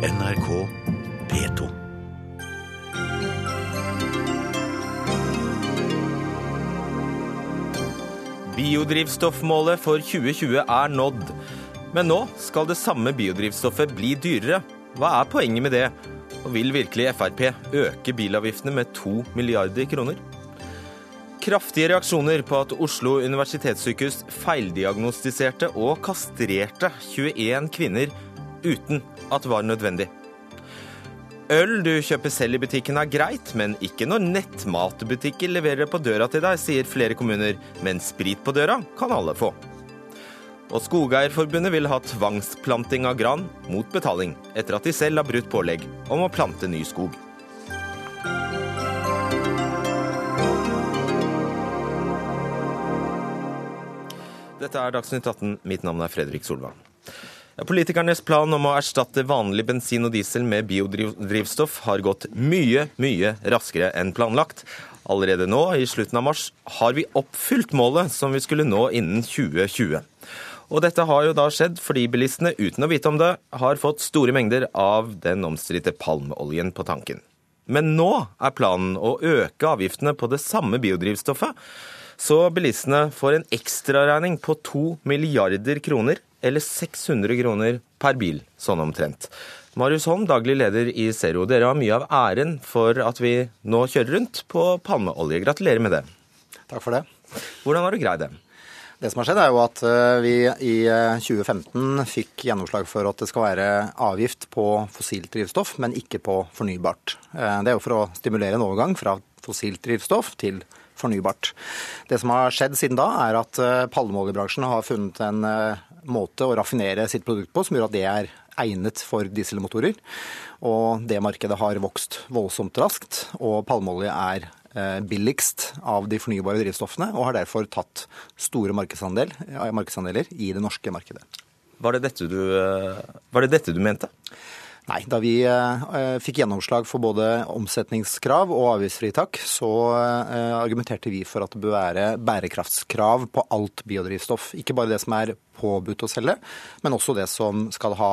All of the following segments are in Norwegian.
NRK P2. Biodrivstoffmålet for 2020 er nådd. Men nå skal det samme biodrivstoffet bli dyrere. Hva er poenget med det? Og vil virkelig Frp øke bilavgiftene med to milliarder kroner? Kraftige reaksjoner på at Oslo universitetssykehus feildiagnostiserte og kastrerte 21 kvinner uten at det var nødvendig. Øl du kjøper selv i butikken er greit, men ikke når nettmatbutikker leverer på døra til deg, sier flere kommuner. Men sprit på døra kan alle få. Og Skogeierforbundet vil ha tvangsplanting av gran mot betaling, etter at de selv har brutt pålegg om å plante ny skog. Dette er Dagsnytt 18. Mitt navn er Fredrik Solvang. Politikernes plan om å erstatte vanlig bensin og diesel med biodrivstoff har gått mye, mye raskere enn planlagt. Allerede nå, i slutten av mars, har vi oppfylt målet som vi skulle nå innen 2020. Og dette har jo da skjedd fordi bilistene, uten å vite om det, har fått store mengder av den omstridte palmeoljen på tanken. Men nå er planen å øke avgiftene på det samme biodrivstoffet, så bilistene får en ekstraregning på to milliarder kroner eller 600 kroner per bil, sånn omtrent. Marius Holm, daglig leder i Zero. Dere har mye av æren for at vi nå kjører rundt på palmeolje. Gratulerer med det. Takk for det. Hvordan har du greid det? Det som har skjedd, er jo at eh, vi i 2015 eh, fikk gjennomslag for at det skal være avgift på fossilt drivstoff, men ikke på fornybart. Eh, det er jo for å stimulere en overgang fra fossilt drivstoff til fornybart. Det som har skjedd siden da, er at palmeoljebransjen har funnet en måte å raffinere sitt produkt på som gjør at det er egnet for dieselmotorer. Og det markedet har vokst voldsomt raskt, og palmeolje er eh, billigst av de fornybare drivstoffene, og har derfor tatt store markedsandel, markedsandeler i det norske markedet. Var det dette du, eh, var det dette du mente? Nei, da vi eh, fikk gjennomslag for både omsetningskrav og avgiftsfritak, så eh, argumenterte vi for at det bør være bærekraftskrav på alt biodrivstoff. Ikke bare det som er påbudt å selge, men også det som skal ha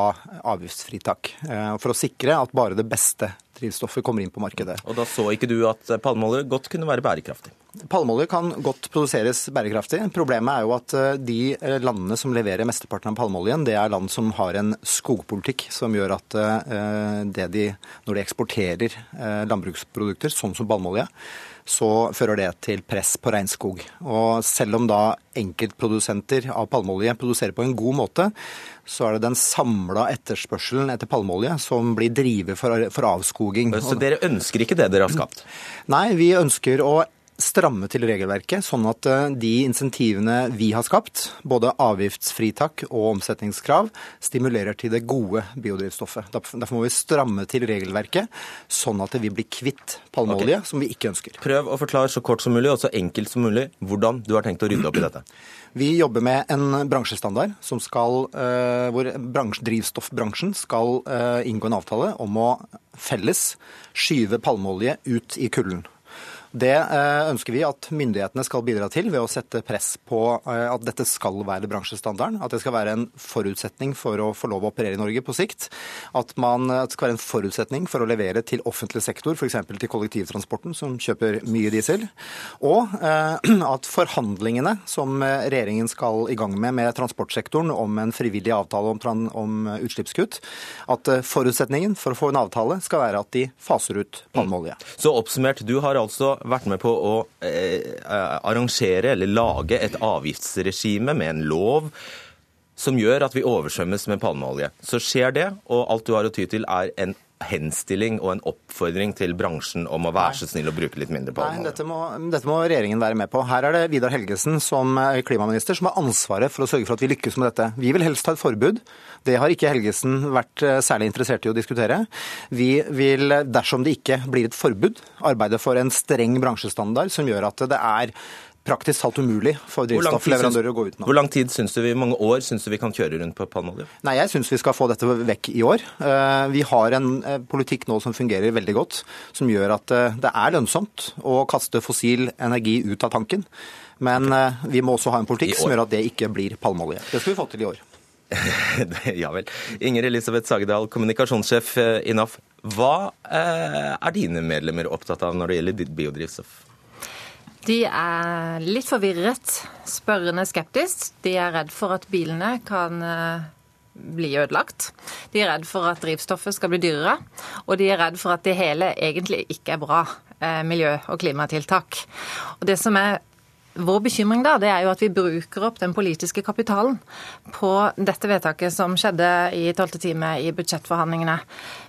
avgiftsfritak. Eh, for å sikre at bare det beste drivstoffet kommer inn på markedet. Og da så ikke du at palmeolje godt kunne være bærekraftig? Palmeolje kan godt produseres bærekraftig. Problemet er jo at eh, de eh, landene som leverer mesteparten av palmeoljen, det er land som har en skogpolitikk som gjør at eh, det de, når de eksporterer landbruksprodukter, sånn som palmeolje, så fører det til press på regnskog. Og selv om da enkeltprodusenter av palmeolje produserer på en god måte, så er det den samla etterspørselen etter palmeolje som blir driver for, for avskoging. Så dere ønsker ikke det dere har skapt? Nei, vi ønsker å stramme til regelverket, sånn at eh, de insentivene vi har skapt, både avgiftsfritak og omsetningskrav, stimulerer til det gode biodrivstoffet. Derfor må vi stramme til regelverket, sånn at vi blir kvitt palmeolje, okay. som vi ikke ønsker. Prøv å forklare så kort som mulig og så enkelt som mulig hvordan du har tenkt å rydde opp i dette. Vi jobber med en bransjestandard skal, eh, hvor drivstoffbransjen skal eh, inngå en avtale om å felles skyve palmeolje ut i kulden. Det eh, ønsker vi at myndighetene skal bidra til ved å sette press på eh, at dette skal være bransjestandarden. At det skal være en forutsetning for å få lov å operere i Norge på sikt. At, man, at det skal være en forutsetning for å levere til offentlig sektor, f.eks. til kollektivtransporten, som kjøper mye diesel. Og eh, at forhandlingene som regjeringen skal i gang med med transportsektoren om en frivillig avtale om, om utslippskutt, at forutsetningen for å få en avtale skal være at de faser ut palmeolje. Så oppsummert, du har altså vært med på å eh, arrangere eller lage et avgiftsregime med en lov som gjør at vi oversvømmes med palmeolje. Så skjer det, og alt du har å ty til er en henstilling og en oppfordring til bransjen om å være så snill å bruke litt mindre palmeolje? Nei, dette må, dette må, regjeringen være med på. Her er det Vidar Helgesen som klimaminister som har ansvaret for å sørge for at vi lykkes med dette. Vi vil helst ha et forbud. Det har ikke Helgesen vært eh, særlig interessert i å diskutere. Vi vil, dersom det ikke blir et forbud, arbeide for en streng bransjestandard som gjør at det er praktisk talt umulig for drivstoffleverandører å gå utenom. Hvor lang tid syns du vi, mange år syns du vi kan kjøre rundt på palmeolje? Nei, Jeg syns vi skal få dette vekk i år. Eh, vi har en eh, politikk nå som fungerer veldig godt, som gjør at eh, det er lønnsomt å kaste fossil energi ut av tanken. Men vi må også ha en politikk som gjør at det ikke blir palmeolje. Det skal vi få til i år. ja vel. Inger Elisabeth Sagedal, kommunikasjonssjef i NAF. Hva er dine medlemmer opptatt av når det gjelder biodrivstoff? De er litt forvirret, spørrende skeptisk. De er redd for at bilene kan bli ødelagt. De er redd for at drivstoffet skal bli dyrere, og de er redd for at det hele egentlig ikke er bra eh, miljø- og klimatiltak. Og det som er vår bekymring da, det er jo at vi bruker opp den politiske kapitalen på dette vedtaket som skjedde i tolvte time i budsjettforhandlingene.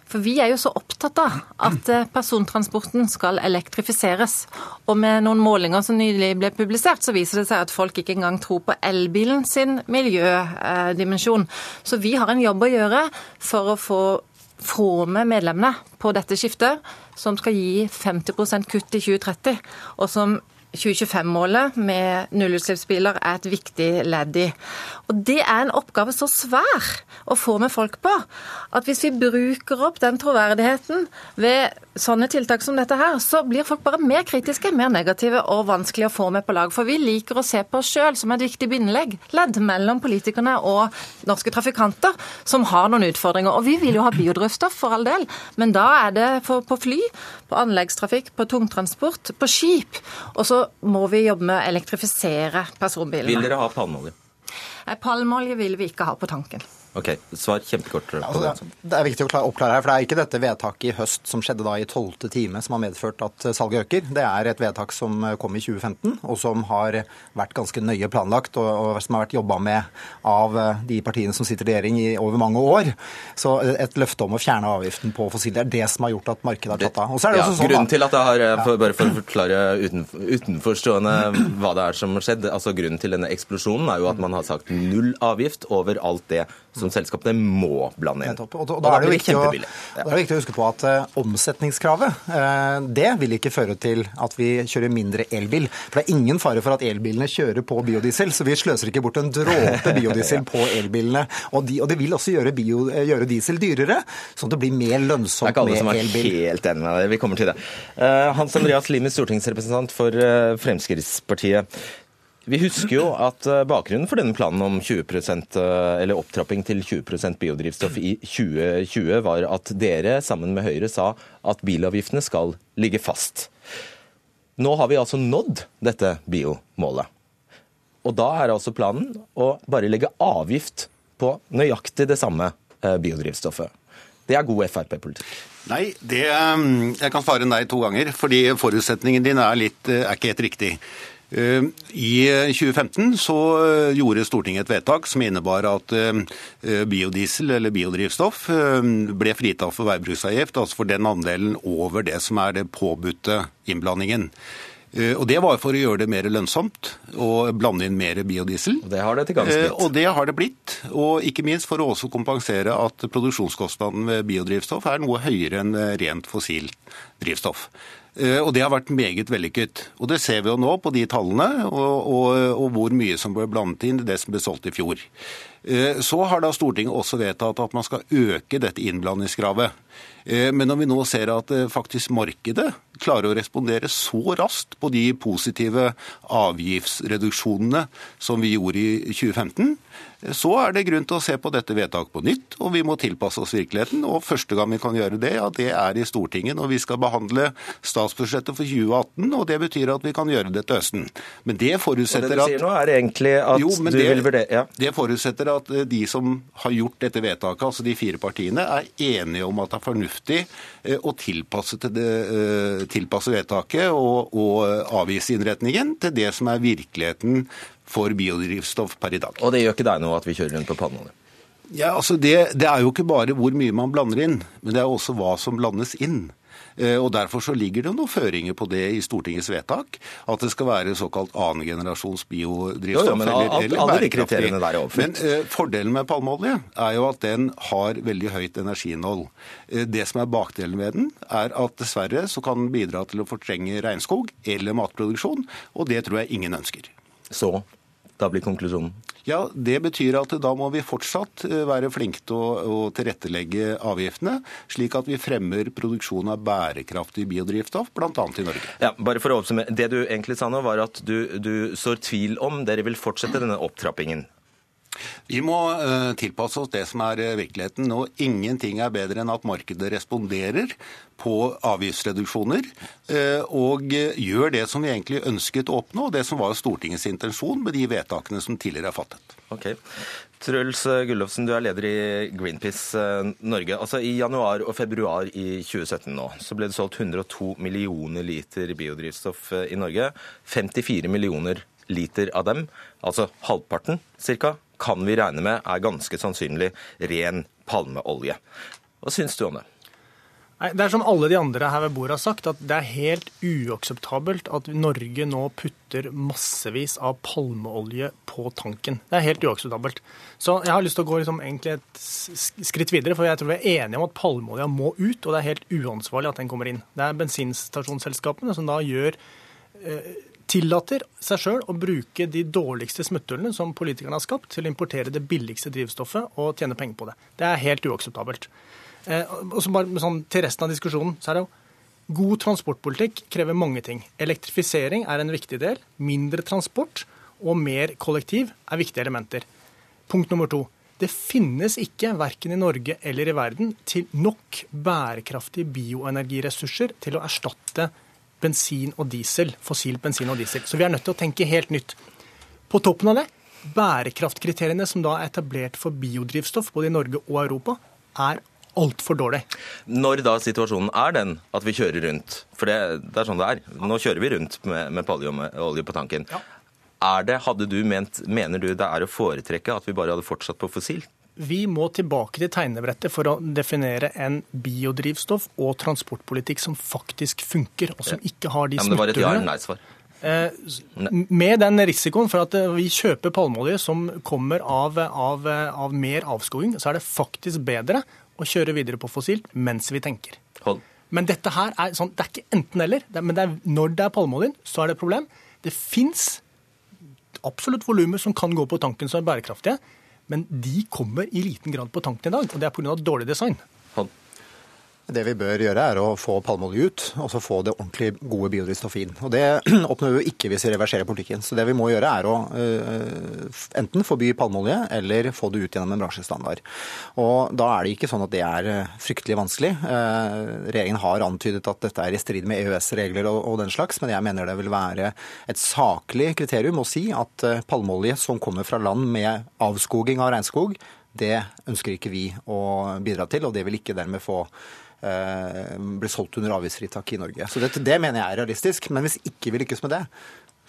For vi er jo så opptatt av at eh, persontransporten skal elektrifiseres. Og med noen målinger som nylig ble publisert, så viser det seg at folk ikke engang tror på elbilen sin miljødimensjon. Så vi har en jobb å gjøre for å få få med medlemmene på dette skiftet, som skal gi 50% kutt i 2030, og som 2025-målet med nullutslippsbiler er et viktig ledd i. Og Det er en oppgave så svær å få med folk på at hvis vi bruker opp den troverdigheten ved sånne tiltak som dette her, så blir folk bare mer kritiske, mer negative og vanskelig å få med på lag. For vi liker å se på oss sjøl som et viktig bindelegg ledd mellom politikerne og norske trafikanter som har noen utfordringer. Og vi vil jo ha biodrivstoff, for all del, men da er det på fly, på anleggstrafikk, på tungtransport, på skip. Og så må vi jobbe med å elektrifisere personbilene. Vil dere ha palmeolje? Palmeolje vil vi ikke ha på tanken. Ok, Svar kjempekort. på altså, det. Det er viktig å oppklare her, for det er ikke dette vedtaket i høst som skjedde da i tolvte time som har medført at salget øker. Det er et vedtak som kom i 2015, og som har vært ganske nøye planlagt, og, og som har vært jobba med av de partiene som sitter i regjering i over mange år. Så et løfte om å fjerne avgiften på fossiler er det som har gjort at markedet har tatt av. Og så er det ja, også sånn, grunnen til at det har, for, Bare for å forklare uten, utenforstående hva det er som har skjedd. altså Grunnen til denne eksplosjonen er jo at man har sagt null avgift over alt det som selskapene må blande inn. Og, da, er det er det viktig å huske på at uh, omsetningskravet uh, det vil ikke føre til at vi kjører mindre elbil. For det er ingen fare for at elbilene kjører på biodiesel, så vi sløser ikke bort en dråpe biodiesel på elbilene. Og, de, og, det vil også gjøre, bio, uh, gjøre, diesel dyrere, sånn at det blir mer lønnsomt med elbil. Det er ikke alle som er helt enig med deg. Vi kommer til det. Hans Andreas Limi, stortingsrepresentant for Fremskrittspartiet. Vi husker jo at eh, bakgrunnen for denne planen om 20 eh, eller opptrapping til 20% biodrivstoff i 2020 var at dere sammen med Høyre sa at bilavgiftene skal ligge fast. Nå har vi altså nådd dette biomålet. Og da er altså planen å bare legge avgift på nøyaktig det samme eh, biodrivstoffet. Det er god Frp-politikk. Nei, det, jeg kan svare nei to ganger. Fordi forutsetningen din er, litt, er ikke helt riktig. Eh, I 2015 så eh, gjorde Stortinget et vedtak som innebar at eh, biodiesel eller biodrivstoff ble fritatt for veibruksavgift, altså for den andelen over det som er det påbudte innblandingen. Og Det var for å gjøre det mer lønnsomt å blande inn mer biodiesel. Og det har det til gangs blitt. Og det har det blitt. Og ikke minst for å også kompensere at produksjonskostnaden ved biodrivstoff er noe høyere enn rent fossilt drivstoff. Eh, og det har vært meget vellykket. Og det ser vi jo nå på de tallene, og, og, og hvor mye som ble blandet inn i det som ble solgt i fjor. Eh, så har da Stortinget også vedtatt at man skal øke dette innblandingskravet. Eh, men når vi nå ser at faktisk markedet klarer å respondere så raskt på de positive avgiftsreduksjonene som vi gjorde i 2015, så er det grunn til å se på dette vedtaket på nytt, og vi må tilpasse oss virkeligheten. Og første gang vi kan gjøre det, ja, det er i Stortinget når vi skal behandle statsbudsjettet for 2018. Og det betyr at vi kan gjøre det til høsten. Men det forutsetter at Det du sier nå er egentlig at jo, du det, vil vurdere ja. Det forutsetter at eh, de som har gjort dette vedtaket, altså de fire partiene, er enige om at det er fornuftig eh, å tilpasse, det, eh, tilpasse vedtaket og, og avgiftsinnretningen til det som er virkeligheten for biodrivstoff per i dag. Og det gjør ikke deg noe at vi kjører rundt på pannene? Ja, altså det, det, er jo ikke bare hvor mye man blander inn, men det er også hva som blandes inn. Eh, og Derfor så ligger det noen føringer på det i Stortingets vedtak. At det skal være såkalt annengenerasjons biodrivstoff. Jo, jo, men eller, eller alle de kriteriene der er oppfylt. Men uh, Fordelen med palmeolje er jo at den har veldig høyt energiinnhold. Uh, det som er bakdelen ved den, er at dessverre så kan den bidra til å fortrenge regnskog eller matproduksjon, og det tror jeg ingen ønsker. Så da blir konklusjonen? Ja, Det betyr at da må vi fortsatt eh, være flinke til å, å, tilrettelegge avgiftene, slik at vi fremmer produksjon av bærekraftig biodrivstoff, bl.a. i Norge. Ja, bare for å oppsummere. Det du egentlig sa nå, var at du, du sår tvil om dere vil fortsette denne opptrappingen. Vi må uh, tilpasse oss det som er uh, virkeligheten. Og ingenting er bedre enn at markedet responderer på avgiftsreduksjoner uh, og gjør det som vi egentlig ønsket å oppnå, det som var Stortingets intensjon med de vedtakene som tidligere er fattet. Ok. Truls Gullofsen, du er leder i Greenpeace Norge. Altså I januar og februar i 2017 nå, så ble det solgt 102 millioner liter biodrivstoff i Norge. 54 millioner liter av dem, altså halvparten ca., kan vi regne med er ganske sannsynlig ren palmeolje. Hva syns du om det? Nei, Det er som alle de andre her ved bordet har sagt, at det er helt uakseptabelt at Norge nå putter massevis av palmeolje på tanken. Det er helt uakseptabelt. Så jeg har lyst til å gå liksom et skritt videre, for jeg tror vi er enige om at palmeolja må ut, og det er helt uansvarlig at den kommer inn. Det er bensinstasjonsselskapene som da gjør eh, tillater seg sjøl å bruke de dårligste smutthullene som politikerne har skapt, til å importere det billigste drivstoffet og tjene penger på det. Det er helt uakseptabelt. Eh, og så bare sånn, Til resten av diskusjonen så er det jo God transportpolitikk krever mange ting. Elektrifisering er en viktig del. Mindre transport og mer kollektiv er viktige elementer. Punkt nummer to. Det finnes ikke, verken i Norge eller i verden, til nok bærekraftige bioenergiressurser til å erstatte bensin og diesel, fossil bensin og diesel. Så vi er nødt til å tenke helt nytt. På toppen av det, bærekraftkriteriene som da er etablert for biodrivstoff både i Norge og Europa, er altfor dårlig. Når da situasjonen er den at vi kjører rundt, for det, det er sånn det er, nå kjører vi rundt med, med paljeolje på tanken. Ja. Er det, hadde du ment, Mener du det er å foretrekke at vi bare hadde fortsatt på fossilt? Vi må tilbake til tegnebrettet for å definere en biodrivstoff og transportpolitikk som faktisk funker, og som ikke har de smutthullene. Ja, men det var et ja-nei-svar. Eh, med den risikoen for at eh, vi kjøper palmeolje som kommer av, av, av, mer avskoging, så er det faktisk bedre å kjøre videre på fossilt mens vi tenker. Hold. Men dette her er sånn, det er ikke enten-eller. Men det er, når det er palmeoljen, så er det et problem. Det fins absolutt volumer som kan gå på tanken som er bærekraftige. Men de kommer i liten grad på tanken i dag, og det er pga. dårlig design. Det vi bør gjøre, er å få palmeolje ut, og så få det ordentlig gode biodrivstoffet inn. Og Det oppnår vi ikke hvis vi reverserer politikken. Så det vi må gjøre, er å uh, enten forby palmeolje eller få det ut gjennom en bransjestandard. Og Da er det ikke sånn at det er eh, fryktelig vanskelig. Uh, regjeringen har antydet at dette er i strid med EØS-regler og, og, den slags, men jeg mener det vil være et saklig kriterium å si at uh, palmeolje som kommer fra land med avskoging av regnskog, det ønsker ikke vi å bidra til, og det vil ikke dermed få blir solgt under avgiftsfritak i Norge. Så det, det mener jeg er realistisk. Men hvis ikke vi lykkes med det,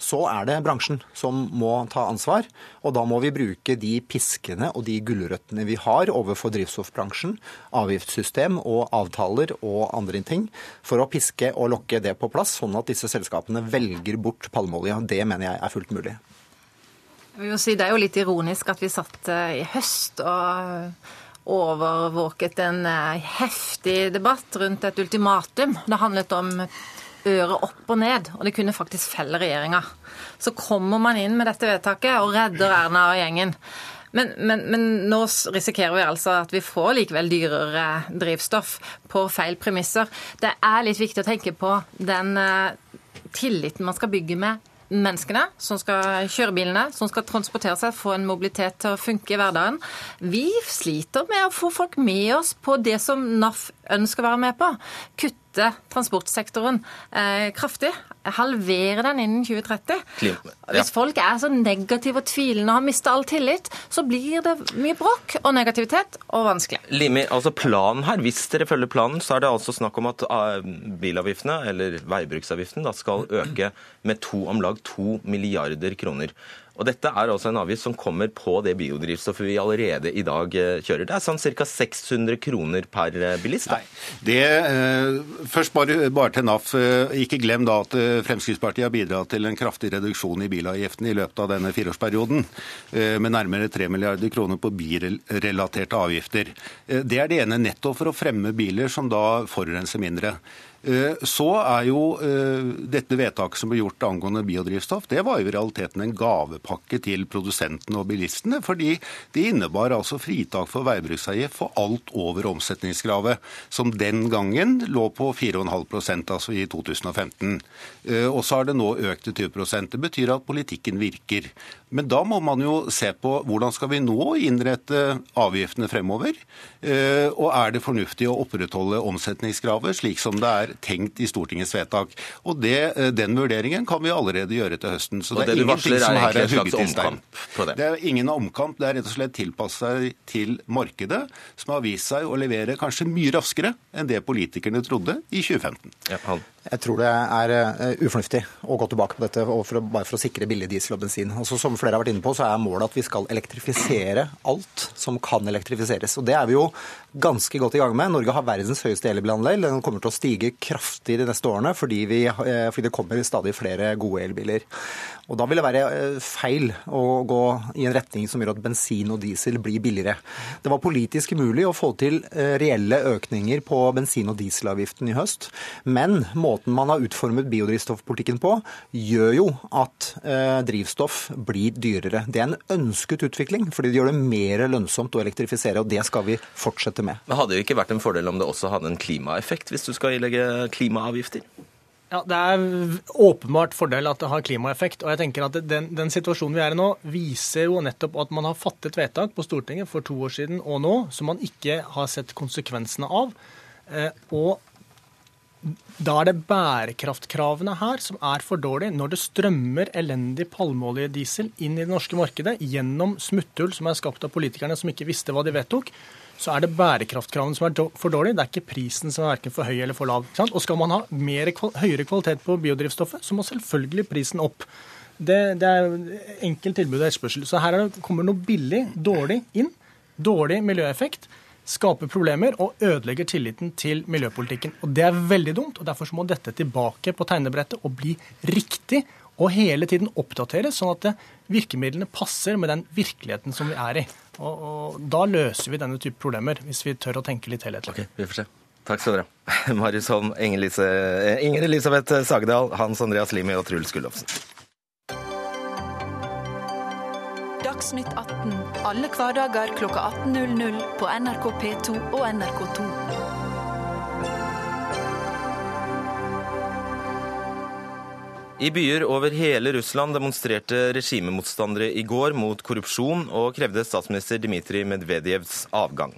så er det bransjen som må ta ansvar. Og da må vi bruke de piskene og de gulrøttene vi har overfor drivstoffbransjen, avgiftssystem og avtaler og andre ting, for å piske og lokke det på plass, sånn at disse selskapene velger bort palmeolje. Det mener jeg er fullt mulig. Jeg vil jo si, Det er jo litt ironisk at vi satt eh, i høst og overvåket en eh, heftig debatt rundt et ultimatum. Det handlet om øret opp og ned, og det kunne faktisk felle regjeringa. Så kommer man inn med dette vedtaket og redder Erna og gjengen. Men, men, men, nå risikerer vi altså at vi får likevel dyrere drivstoff på feil premisser. Det er litt viktig å tenke på den eh, tilliten man skal bygge med menneskene som skal kjøre bilene, som skal transportere seg, få en mobilitet til å funke i hverdagen. Vi sliter med å få folk med oss på det som NAF ønsker å være med på. Kutte transportsektoren eh, kraftig. Halvere den innen 2030. Klima, ja. Hvis folk er så negative og tvilende og har mista all tillit, så blir det mye bråk og negativitet og vanskelig. Limi, altså planen her, Hvis dere følger planen, så er det altså snakk om at uh, bilavgiftene, eller veibruksavgiften, da, skal øke med to, om lag 2 milliarder kroner. Og Dette er altså en avgift som kommer på det biodrivstoffet vi allerede i dag eh, kjører. Det er sånn ca. 600 kroner per eh, bilist. Nei, det, eh, først bare, bare, til NAF. Ikke glem da at Fremskrittspartiet har bidratt til en kraftig reduksjon i bilavgiften i løpet av denne fireårsperioden, med nærmere 3 milliarder kroner på bilrelaterte avgifter. Det er det ene nettopp for å fremme biler som da forurenser mindre. Eh, så er jo eh, dette vedtaket som ble gjort angående biodrivstoff, det var jo i realiteten en gavepakke til produsentene og bilistene. Fordi det innebar altså fritak for veibruksavgift for alt over omsetningskravet, som den gangen lå på 4,5% altså i 2015. Eh, og så har det nå økt til 20 Det betyr at politikken virker. Men da må man jo se på hvordan skal vi nå innrette avgiftene fremover. Eh, og er det fornuftig å opprettholde omsetningskravet slik som det er tenkt i Stortingets vedtak. Og det, eh, Den vurderingen kan vi allerede gjøre til høsten. Så det, det er ingenting er her en slags omkamp på det? Det er ingen omkamp. Det er rett og slett tilpasset seg til markedet, som har vist seg å levere kanskje mye raskere enn det politikerne trodde i 2015. Ja. Jeg tror det er uh, ufornuftig å gå tilbake på dette for å, bare for å sikre billig diesel og bensin. Altså, som flere har vært inne på, så er målet at vi skal elektrifisere alt som kan elektrifiseres. Og Det er vi jo ganske godt i gang med. Norge har verdens høyeste elbilandel. Den kommer til å stige kraftig de neste årene fordi, vi, uh, fordi det kommer stadig flere gode elbiler. Og Da vil det være uh, feil å gå i en retning som gjør at bensin og diesel blir billigere. Det var politisk mulig å få til reelle økninger på bensin- og dieselavgiften i høst, men måten man har utformet biodrivstoffpolitikken på, gjør jo at eh, drivstoff blir dyrere. Det er en ønsket utvikling, fordi det gjør det mer lønnsomt å elektrifisere, og det skal vi fortsette med. Men Hadde det ikke vært en fordel om det også hadde en klimaeffekt, hvis du skal ilegge klimaavgifter? Ja, Det er åpenbart fordel at det har klimaeffekt. og jeg tenker at den, den, situasjonen vi er i nå, viser jo nettopp at man har fattet vedtak på Stortinget for to år siden og nå som man ikke har sett konsekvensene av. Eh, og da er det bærekraftkravene her som er for dårlige. Når det strømmer elendig palmeoljediesel inn i det norske markedet gjennom smutthull som er skapt av politikerne som ikke visste hva de vedtok, så er det bærekraftkravene som er for dårlige. Det er ikke prisen som er verken for høy eller for lav. Og skal man ha mer, høyere kvalitet på biodrivstoffet, så må selvfølgelig prisen opp. Det, det er enkelt tilbud og etterspørsel. Så her det, kommer noe billig, dårlig inn. Dårlig miljøeffekt skaper problemer og ødelegger tilliten til miljøpolitikken. Og Det er veldig dumt. og Derfor må dette tilbake på tegnebrettet og bli riktig. Og hele tiden oppdateres, sånn at virkemidlene passer med den virkeligheten som vi er i. Og, og Da løser vi denne type problemer, hvis vi tør å tenke litt helhetlig. Okay, vi får se. Takk skal dere ha. Marius Holm, Inger Elisabeth Sagedal, Hans Andreas Limi og Truls Gullofsen. Dagsnytt 18 alle hverdager klokka 18.00 på NRK P2 og NRK2. I byer over hele Russland demonstrerte regimemotstandere i går mot korrupsjon og krevde statsminister Dmitrij Medvedevs avgang.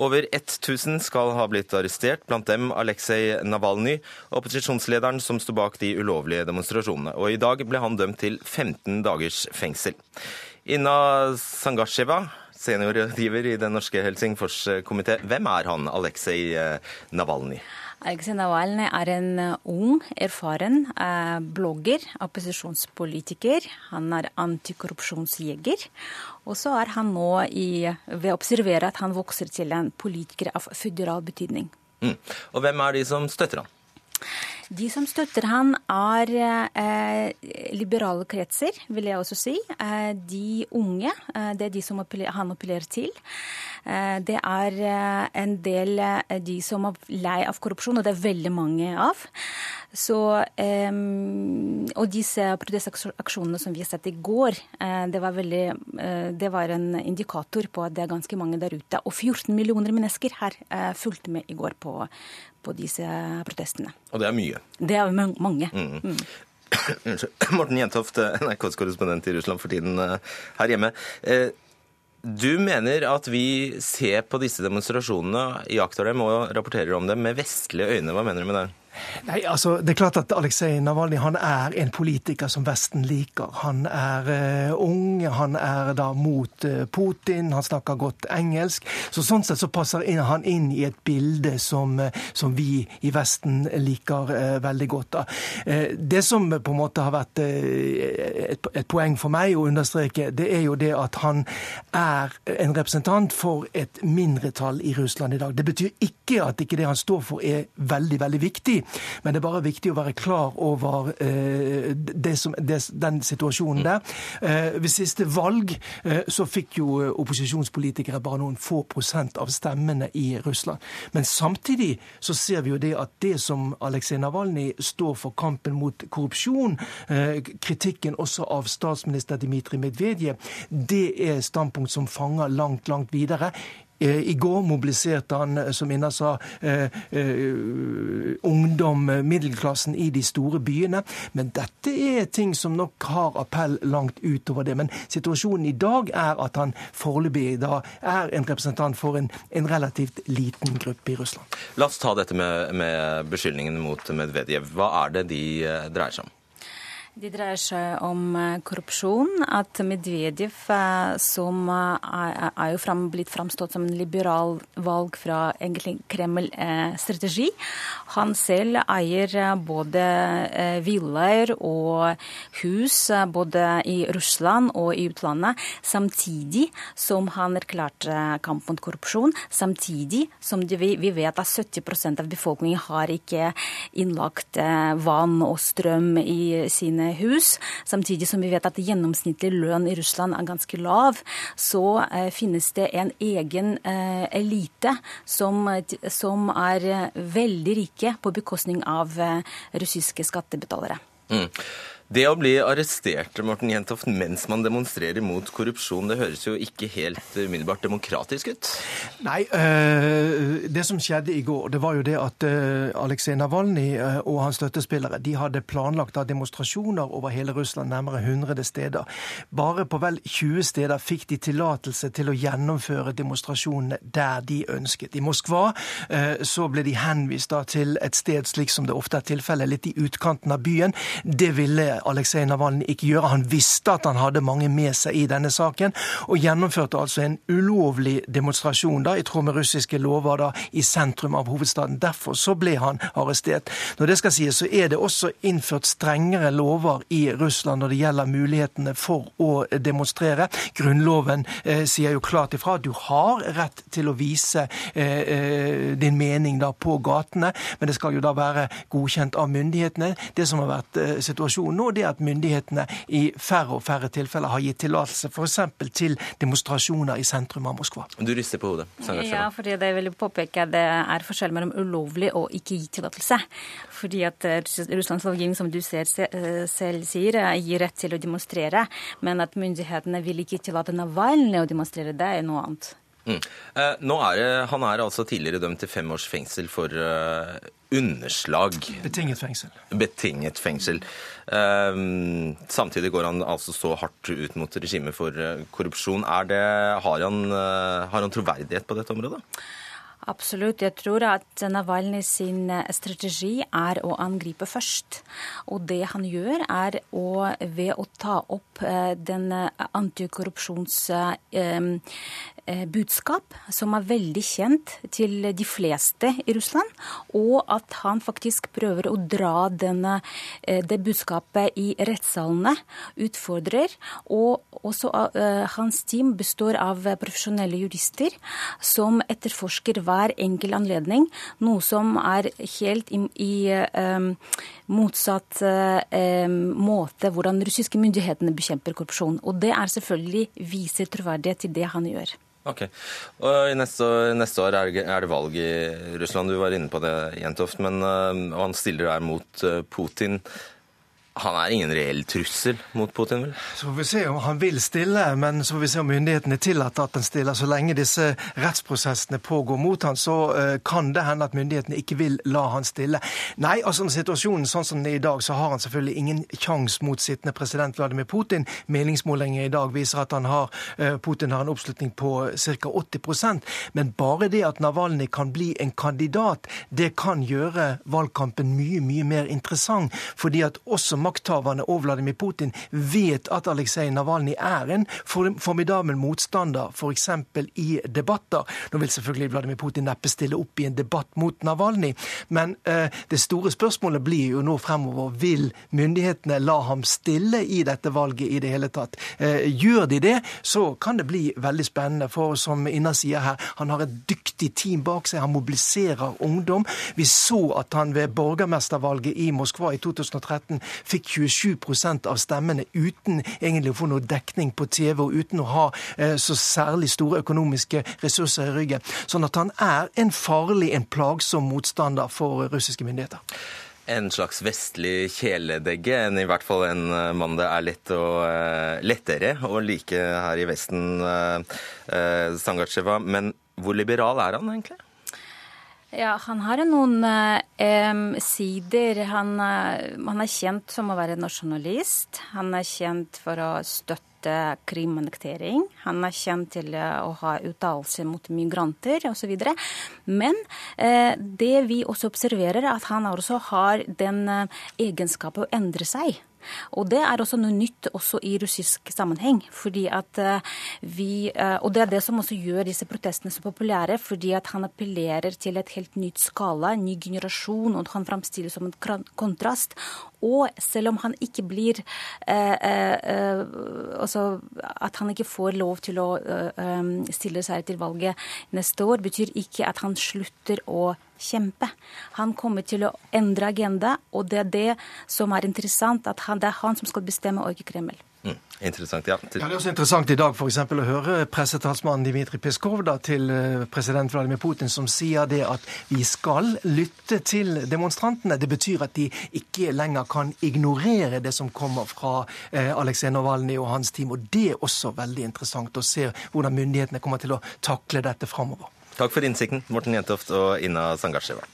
Over 1000 skal ha blitt arrestert, blant dem Aleksej Navalnyj, opposisjonslederen som sto bak de ulovlige demonstrasjonene. Og i dag ble han dømt til 15 dagers fengsel. Inna Sangasjeva, seniorrådgiver i Den norske Helsingforskomité. Hvem er han, Aleksej eh, Aleksej Navalny er en eh, ung, erfaren eh, blogger, opposisjonspolitiker. Han er antikorrupsjonsjeger. Og så er han nå i, ved å observere at han vokser til en politiker av føderal betydning. Mm. Og hvem er de som støtter han? De som støtter han, er eh, liberale kretser, vil jeg også si. Eh, de unge, eh, det er de som han appellerer til. Eh, det er eh, en del eh, de som er lei av korrupsjon, og det er veldig mange av. Så, og disse protestaksjonene som vi har sett i går, det var, veldig, det var, en indikator på at det er ganske mange der ute. Og 14 millioner mennesker her fulgte med i går på, på disse protestene. Og det er mye? Det er mange. Mm. Mm. Morten Jentoft, NRKs korrespondent i Russland for tiden her hjemme. Du mener at vi ser på disse demonstrasjonene, iakttar dem og rapporterer om dem med vestlige øyne. Hva mener du med det? Nei, altså, Det er klart at Aleksej Navalnyj han er en politiker som Vesten liker. Han er uh, ung, han er da mot uh, Putin, han snakker godt engelsk. Så Sånn sett så passer inn, han inn i et bilde som, uh, som vi i Vesten liker veldig godt. det som på en måte har vært et, et, poeng for meg å understreke, det er jo det at han er en representant for et mindretall i Russland i dag. Det betyr ikke at ikke det han står for er veldig, veldig viktig. Men det er bare viktig å være klar over eh, det som, det, den situasjonen der. Eh, ved siste valg eh, så fikk jo opposisjonspolitikere bare noen få prosent av stemmene i Russland. Men samtidig så ser vi jo det at det som Aleksej Navalnyj står for kampen mot korrupsjon, kritikken også av statsminister Dmitrij Medvedev, det er standpunkt som fanger langt, langt videre. Eh, I går mobiliserte han, eh, som Inna sa, eh, ungdom, middelklassen i de store byene. Men dette er ting som nok har appell langt utover det. Men situasjonen i dag er at han foreløpig da er en representant for en, en, relativt liten gruppe i Russland. La oss ta dette med, med beskyldningene mot Medvedev. Hva er det de dreier seg om? Det dreier seg om eh, korrupsjon. At Medvedev, eh, som eh, er jo fram, blitt framstått som en liberal valg fra egentlig Kreml-strategi, han selv eier både villaer og hus både i Russland og i utlandet, samtidig som han erklærte kamp mot korrupsjon. Samtidig som vi, vi vet at 70% av befolkningen har ikke innlagt vann og strøm i sine sine hus. Samtidig som vi vet at gjennomsnittlig lønn i Russland er ganske lav, så eh, finnes det en egen eh, elite som, som, er veldig rike på bekostning av eh, russiske skattebetalere. Mm. Det å bli arrestert Morten Jentoft, mens man demonstrerer mot korrupsjon, det høres jo ikke helt umiddelbart demokratisk ut? Nei, øh, det som skjedde i går, det var jo det at øh, Aleksej Navalnyj øh, og hans støttespillere de hadde planlagt demonstrasjoner over hele Russland, nærmere 100 steder. Bare på vel 20 steder fikk de tillatelse til å gjennomføre demonstrasjonene der de ønsket. I Moskva så ble de henvist til et sted, slik som det ofte er tilfellet, litt i utkanten av byen. Det ville Aleksej Navalnyj ikke gjøre. Han visste at han hadde mange med seg i denne saken, og gjennomførte altså en ulovlig demonstrasjon da, i tråd med russiske lover da, i sentrum av hovedstaden. Derfor så ble han arrestert. Når det skal sies, så er det også innført strengere lover i Russland når det gjelder mulighetene for å demonstrere. Grunnloven eh, sier jo klart ifra at du har rett til å vise eh, eh, din mening da på gatene, men det skal jo da være godkjent av myndighetene. Det som har vært eh, situasjonen nå, nå det at myndighetene i færre og færre tilfeller har gitt tillatelse f.eks. til demonstrasjoner i sentrum av Moskva. Du rister på hodet. Ja, fordi det vil påpeke at det er forskjell mellom ulovlig og ikke gi tillatelse. Fordi at eh, Russlands lovgivning, som du ser, eh, selv sier, eh, gir rett til å demonstrere. Men at myndighetene vil ikke tillate Navalnyj å demonstrere, det er noe annet. Mm. Eh, nå er det, han er altså tidligere dømt til fem års fengsel for uh, underslag. Betinget fengsel. Betinget fengsel. Uh, samtidig går han altså så hardt ut mot regimet for korrupsjon. Det, har, han, har han troverdighet på dette området? Absolutt. Jeg tror at Navalny sin strategi er å angripe først. Og det han gjør, er å, ved å ta opp den antikorrupsjons Eh, budskap som er veldig kjent til de fleste i Russland, og at han faktisk prøver å dra denne, eh, det budskapet i rettssalene, utfordrer. Og også uh, hans team består av profesjonelle jurister som etterforsker hver enkel anledning, noe som er helt i, i um, motsatt um, måte hvordan russiske myndighetene bekjemper korrupsjon. Og det er selvfølgelig viser troverdighet til det han gjør. Ok. Og neste, neste, år er det valg i Russland. Du var inne på det, Jentoft. Men og han stiller der mot uh, Putin. Han er ingen reell trussel mot Putin, vel? Så får vi se om han vil stille, men så får vi se om myndighetene tillater at han stiller. Så lenge disse rettsprosessene pågår mot han, så uh, kan det hende at myndighetene ikke vil la han stille. Nei, altså situasjonen sånn som den er i dag, så har han selvfølgelig ingen sjanse mot sittende president Vladimir Putin. Meningsmålinger i dag viser at han har, uh, Putin har en oppslutning på ca. 80% Men bare det at Navalny kan bli en kandidat, det kan gjøre valgkampen mye, mye mer interessant. fordi at også makthaverne og Vladimir Putin vet at Aleksej Navalnyj er en formidabel motstander, f.eks. i debatter. Nå vil selvfølgelig Vladimir Putin neppe stille opp i en debatt mot Navalnyj, men eh, det store spørsmålet blir jo nå fremover vil myndighetene la ham stille i dette valget i det hele tatt. Eh, gjør de det, så kan det bli veldig spennende. For som Inna sier her, han har et dyktig team bak seg, han mobiliserer ungdom. Vi så at han ved borgermestervalget i Moskva i 2013 fikk 27% av stemmene uten egentlig å få noe dekning på TV og uten å ha eh, så særlig store økonomiske ressurser i ryggen. Sånn at han er en farlig, en plagsom motstander for russiske myndigheter. En slags vestlig kjæledegge, enn i hvert fall en eh, mann det er lett å, uh, lettere å like her i Vesten, uh, Sangatsjeva. Men hvor liberal er han egentlig? Ja, Han har noen eh, sider. Han, han, er kjent som å være nasjonalist. Han er kjent for å støtte Krim-annektering. Han er kjent til å ha uttalelser mot migranter osv. Men eh, det vi også observerer, er at han også har den egenskapen å endre seg. Og det er også noe nytt også i russisk sammenheng. fordi at eh, vi, eh, Og det er det som også gjør disse protestene så populære, fordi at han appellerer til et helt nytt skala, en ny generasjon, og han framstilles som en kontrast. Og selv om han ikke blir eh, eh, Altså at han ikke får lov til å eh, stille seg til valget neste år, betyr ikke at han slutter å kjempe. Han kommer til å endre agenda, og det er det som er interessant, at han, det er han som skal bestemme, og ikke Kreml. Mm, interessant, ja. ja. Det er også interessant i dag for eksempel, å høre pressetalsmannen Dmitrij Peskov da, til eh, president Vladimir Putin, som sier det at vi skal lytte til demonstrantene. Det betyr at de ikke lenger kan ignorere det som kommer fra eh, Aleksej Navalnyj og hans team. Og det er også veldig interessant å se hvordan myndighetene kommer til å takle dette framover. Takk for innsikten, Morten Jentoft og Ina Sangasjeva.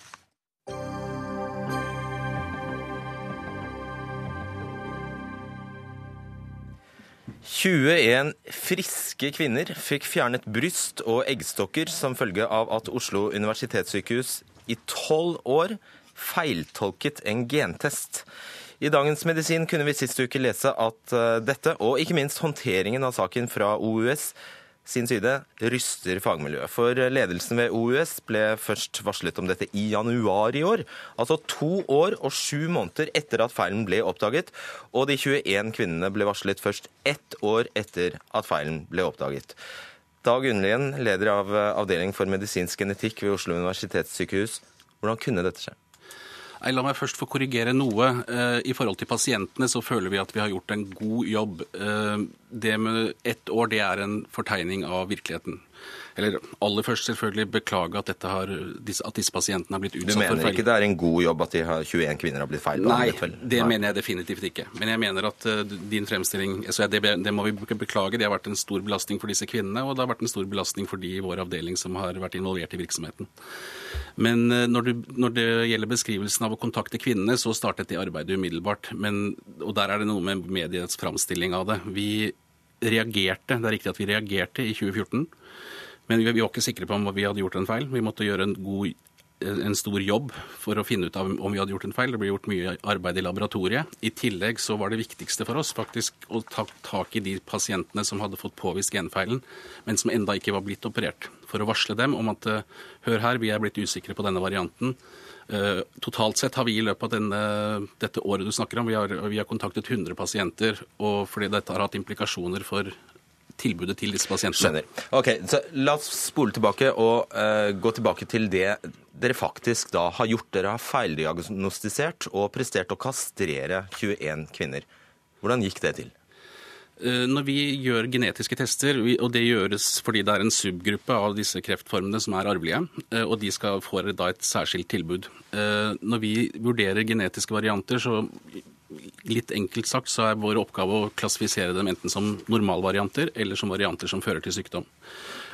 «21 friske kvinner fikk fjernet bryst og eggstokker som følge av at Oslo universitetssykehus i tolv år feiltolket en gentest. I Dagens Medisin kunne vi sist uke lese at eh, dette, og ikke minst håndteringen av saken fra OUS, sin side ryster fagmiljøet. For ledelsen ved OUS ble først varslet om dette i januar i år. Altså to år og sju måneder etter at feilen ble oppdaget. Og de 21 kvinnene ble varslet først ett år etter at feilen ble oppdaget. Dag Unnlien, leder av Avdeling for medisinsk genetikk ved Oslo universitetssykehus. Hvordan kunne dette skje? Nei, La meg først få korrigere noe. Eh, I forhold til pasientene så føler vi at vi har gjort en god jobb. Eh, det med ett år, det er en fortegning av virkeligheten. Eller aller først selvfølgelig beklage at, har, at disse pasientene har blitt utsatt for feil. Du mener ikke det er en god jobb at de har 21 kvinner har blitt feilbehandlet? Nei, det Nei. mener jeg definitivt ikke. Men jeg mener at uh, din fremstilling altså det, det, må vi beklage. Det har vært en stor belastning for disse kvinnene, og det har vært en stor belastning for de i vår avdeling som har vært involvert i virksomheten. Men uh, når, du, når, det gjelder beskrivelsen av å kontakte kvinnene, så startet det arbeidet umiddelbart. Men, og der er det noe med mediets framstilling av det. Vi reagerte, det er riktig at vi reagerte i 2014. Men vi var ikke sikre på om vi hadde gjort en feil. Vi måtte gjøre en, god, en stor jobb for å finne ut av om vi hadde gjort en feil. Det ble gjort mye arbeid i laboratoriet. I tillegg så var det viktigste for oss faktisk å ta tak i de pasientene som hadde fått påvist genfeilen, men som enda ikke var blitt operert. For å varsle dem om at hør her, vi er blitt usikre på denne varianten. Uh, totalt sett har vi i løpet av denne, dette året du snakker om, vi har, vi har, kontaktet 100 pasienter. og Fordi dette har hatt implikasjoner for tilbudet til disse pasientene. Skjønner. Ok, så La oss spole tilbake og uh, gå tilbake til det dere faktisk da har gjort. Dere har feildiagnostisert og prestert å kastrere 21 kvinner. Hvordan gikk det til? Eh, når vi gjør genetiske tester, og det gjøres fordi det er en subgruppe av disse kreftformene som er arvelige, eh, og de skal få da et særskilt tilbud. Når vi vurderer genetiske varianter, så litt enkelt sagt så er vår oppgave å klassifisere dem enten som normalvarianter eller som varianter som fører til sykdom.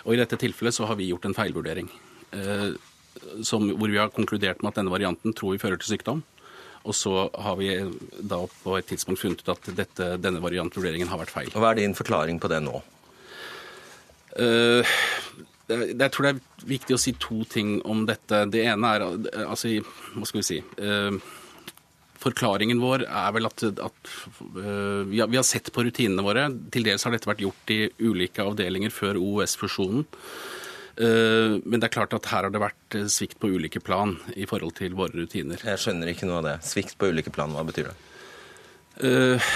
Og I dette tilfellet så har vi gjort en feilvurdering. Eh, som, hvor vi har konkludert med at denne varianten tror vi fører til sykdom. Og så har vi da på et tidspunkt funnet ut at dette, denne variantvurderingen har vært feil. Og Hva er din forklaring på det nå? Uh, jeg tror det er viktig å si to ting om dette. Det ene er altså, Hva skal vi si? Uh, Forklaringen vår er vel at, at vi, har, vi, har, sett på rutinene våre. Til dels har dette vært gjort i ulike avdelinger før OUS-fusjonen. Uh, men det er klart at her har det vært svikt på ulike plan i forhold til våre rutiner. Jeg skjønner ikke noe av det. Svikt på ulike plan, hva betyr det? Uh,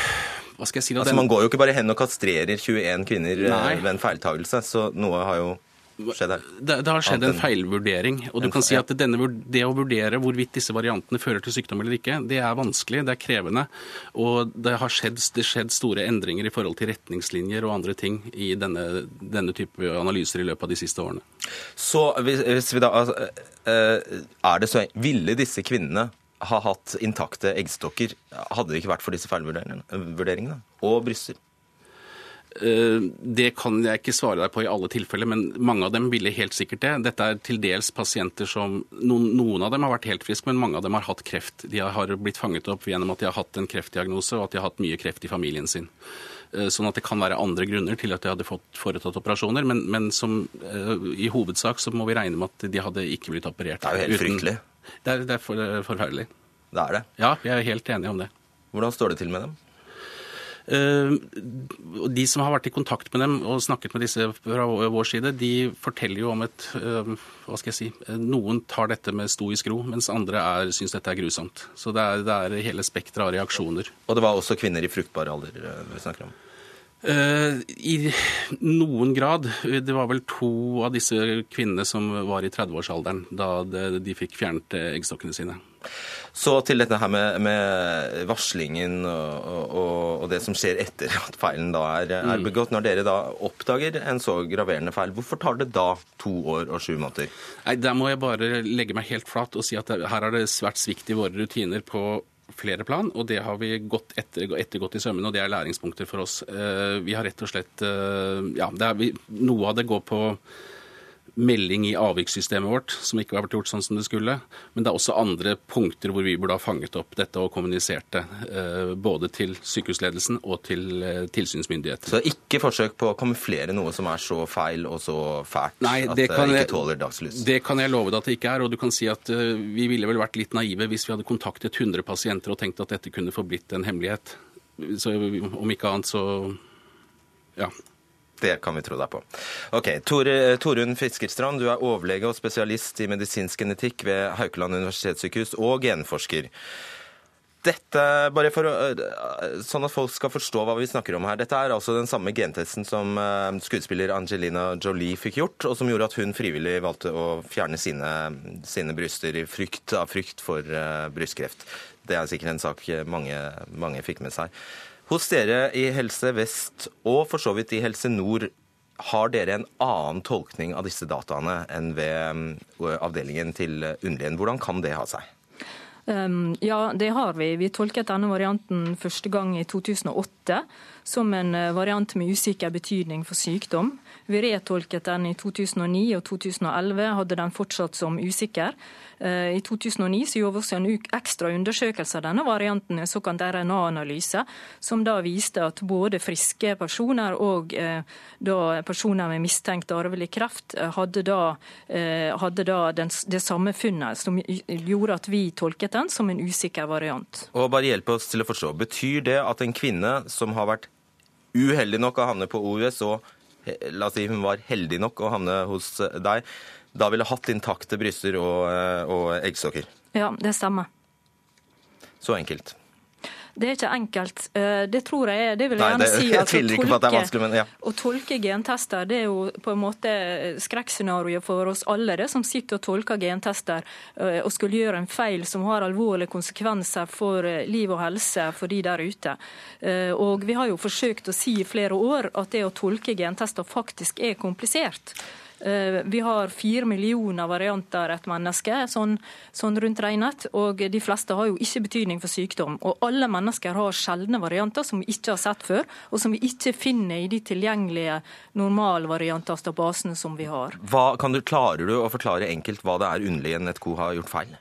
hva skal jeg si? Altså, man går jo ikke bare hen og kastrerer 21 kvinner Nei. ved en feiltagelse, så noe har jo skjedd her? Det, det har skjedd en feilvurdering. Og du kan si at denne, det å vurdere hvorvidt disse variantene fører til sykdom eller ikke, det er vanskelig, det er krevende. Og det har skjedd, det skjedd store endringer i forhold til retningslinjer og andre ting i denne, denne type analyser i løpet av de siste årene. Så hvis, hvis vi da altså, eh, Er det så Ville disse kvinnene ha hatt intakte eggstokker hadde det ikke vært for disse feilvurderingene? Og bryster? Eh, det kan jeg ikke svare deg på i alle tilfeller, men mange av dem ville helt sikkert det. Dette er til dels pasienter som Noen, noen av dem har vært helt friske, men mange av dem har hatt kreft. De har blitt fanget opp gjennom at de har hatt en kreftdiagnose og at de har hatt mye kreft i familien sin. Eh, sånn at det kan være andre grunner til at de hadde fått foretatt operasjoner. Men, men som, eh, i hovedsak så må vi regne med at de hadde ikke blitt operert. Det er jo helt uten... fryktelig. Det er, det er for, forferdelig. Det er det? Ja, jeg er helt enig om det. Hvordan står det til med dem? Eh, de som har vært i kontakt med dem og snakket med disse fra vår side, de forteller jo om et eh, Hva skal jeg si Noen tar dette med stoisk ro, mens andre er, syns dette er grusomt. Så det er, det er hele spekteret av reaksjoner. Og det var også kvinner i fruktbar alder eh, vi snakker om? I noen grad. Det var vel to av disse kvinnene som var i 30-årsalderen da de fikk fjernet eggstokkene sine. Så til dette her med, med varslingen og, og, og, det som skjer etter at feilen da er, er, mm. begått. Når dere da oppdager en så graverende feil, hvorfor tar det da to år og sju måneder? Nei, Der må jeg bare legge meg helt flat og si at her er det svært svikt i våre rutiner på flere plan, og det har vi gått etter, ettergått i sømmene, og det er læringspunkter for oss. Eh, vi har rett og slett eh, Ja, vi, noe av det går på melding i avvikssystemet vårt som ikke har vært gjort sånn som det skulle. Men det er også andre punkter hvor vi burde ha fanget opp dette og kommunisert det. Eh, både til sykehusledelsen og til tilsynsmyndighetene. Så ikke forsøk på å kamuflere noe som er så feil og så fælt Nei, at det ikke tåler dagslys? Det kan jeg love deg at det ikke er. Og du kan si at eh, vi ville vel vært litt naive hvis vi hadde kontaktet 100 pasienter og tenkt at dette kunne forblitt en hemmelighet. Så om ikke annet så ja. Det kan vi tro deg på. Ok, Torunn Fiskerstrand, du er overlege og spesialist i medisinsk genetikk ved Haukeland universitetssykehus og genforsker. Dette, bare for å, Sånn at folk skal forstå hva vi snakker om her. Dette er altså den samme gentesten som eh, skuespiller Angelina Jolie fikk gjort, og som gjorde at hun frivillig valgte å fjerne sine, sine bryster i frykt, av frykt for uh, brystkreft. Det er sikkert en sak mange, mange fikk med seg. Hos dere i Helse Vest og for så vidt i Helse Nord, har dere en annen tolkning av disse dataene enn ved mm, avdelingen til Undlien. Hvordan kan det ha seg? Um, ja, det har vi. Vi tolket denne varianten første gang i 2008 som en eh, variant med usikker betydning for sykdom. Vi retolket den i 2009 og 2011, hadde den fortsatt som usikker. Eh, I 2009 så gjorde vi også en ekstra undersøkelse av denne varianten, en såkalt RNA-analyse, som da viste at både friske personer og eh, personer med mistenkt arvelig kreft eh, hadde da, hadde da den, det samme funnet, som gjorde at vi tolket den som en usikker variant. Og bare hjelp oss til å forstå. Betyr det at en kvinne som har vært uheldig nok å havne på OUS, og la oss si hun var heldig nok å havne hos deg, da ville hatt intakte bryster og, eh, og eggstokker. Ja, det stemmer. Så enkelt. Det er ikke enkelt. Eh, det tror jeg er det vil jeg gjerne si. Jeg tviler ikke på at det er vanskelig, men ja. Å tolke gentester det er jo på en måte skrekkscenarioet for oss alle, det som sitter og tolker gentester eh, og skulle gjøre en feil som har alvorlige konsekvenser for liv og helse for de der ute. Og vi har jo forsøkt å si i flere år at det å tolke gentester faktisk er komplisert. Eh, vi har fire millioner varianter et menneske, sånn, sånn, rundt regnet. Og de fleste har jo ikke betydning for sykdom. Og alle mennesker har sjeldne varianter som vi ikke har sett før, og som vi ikke finner i de tilgjengelige normalvarianter av basene som vi har. Hva, kan du, klarer du å forklare enkelt hva det er underlig en et ko har gjort feil?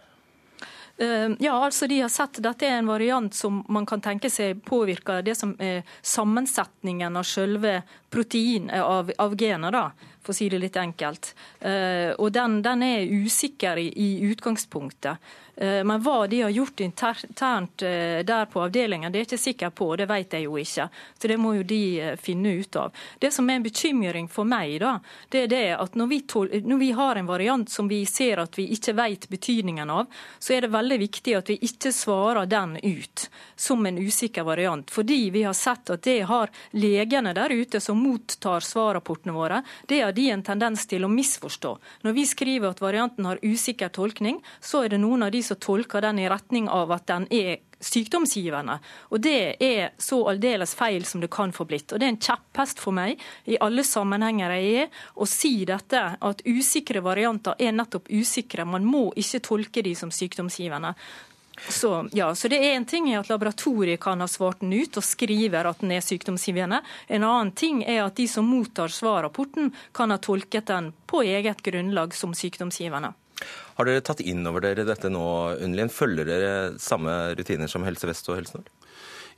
Eh, ja, altså De har sett dette er en variant som man kan tenke seg påvirker det som er sammensetningen av selve protein av, av gener. da. For å si det litt enkelt. Eh, og den, den er usikker i, i utgangspunktet. Eh, men hva de har gjort internt eh, der på avdelingen, det er jeg ikke sikker på, det vet jeg jo ikke. Så det må jo de finne ut av. Det som er en bekymring for meg, da, det er det at når vi, når vi har en variant som vi ser at vi ikke vet betydningen av, så er det veldig viktig at vi ikke svarer den ut som en usikker variant. Fordi vi har sett at det har legene der ute som mottar svarrapportene våre, det har de en tendens til å misforstå. Når vi skriver at varianten har usikker tolkning, så er det noen av de som tolker den i retning av at den er sykdomsgivende. Og Det er så aldeles feil som det kan få blitt. Og Det er en kjepphest for meg i alle sammenhenger jeg er, å si dette, at usikre varianter er nettopp usikre. Man må ikke tolke de som sykdomsgivende. Så, ja, så det er En ting er at laboratoriet kan ha svart den ut og skriver at den er sykdomsgivende. En annen ting er at de som mottar svarrapporten, kan ha tolket den på eget grunnlag som sykdomsgivende. Har dere tatt inn over dere dette nå, Unnlien? Følger dere samme rutiner som Helse Vest og Helse Nord?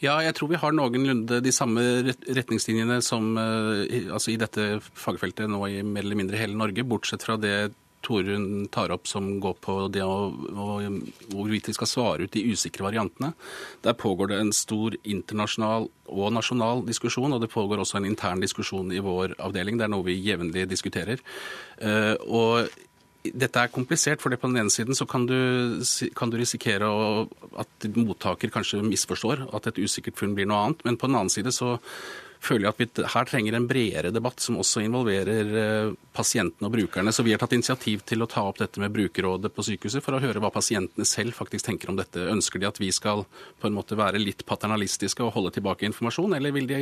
Ja, jeg tror vi har noenlunde de samme retningslinjene som eh, altså i dette fagfeltet nå i mer eller mindre hele Norge, bortsett fra det Torunn tar opp som går på det å, hvorvidt vi skal svare ut de usikre variantene. Der pågår det en stor internasjonal og nasjonal diskusjon, og det pågår også en intern diskusjon i vår avdeling. Det er noe vi jevnlig diskuterer. Eh, og dette er komplisert, for på den ene siden kan du, kan du risikere at mottaker kanskje misforstår, at et usikkert funn blir noe annet. Men på den annen side så føler jeg at vi her trenger en bredere debatt som også involverer eh, pasientene og brukerne. Så vi har tatt initiativ til å ta opp dette med brukerrådet på sykehuset for å høre hva pasientene selv faktisk tenker om dette. Ønsker de at vi skal på en måte være litt paternalistiske og holde tilbake informasjon, eller vil de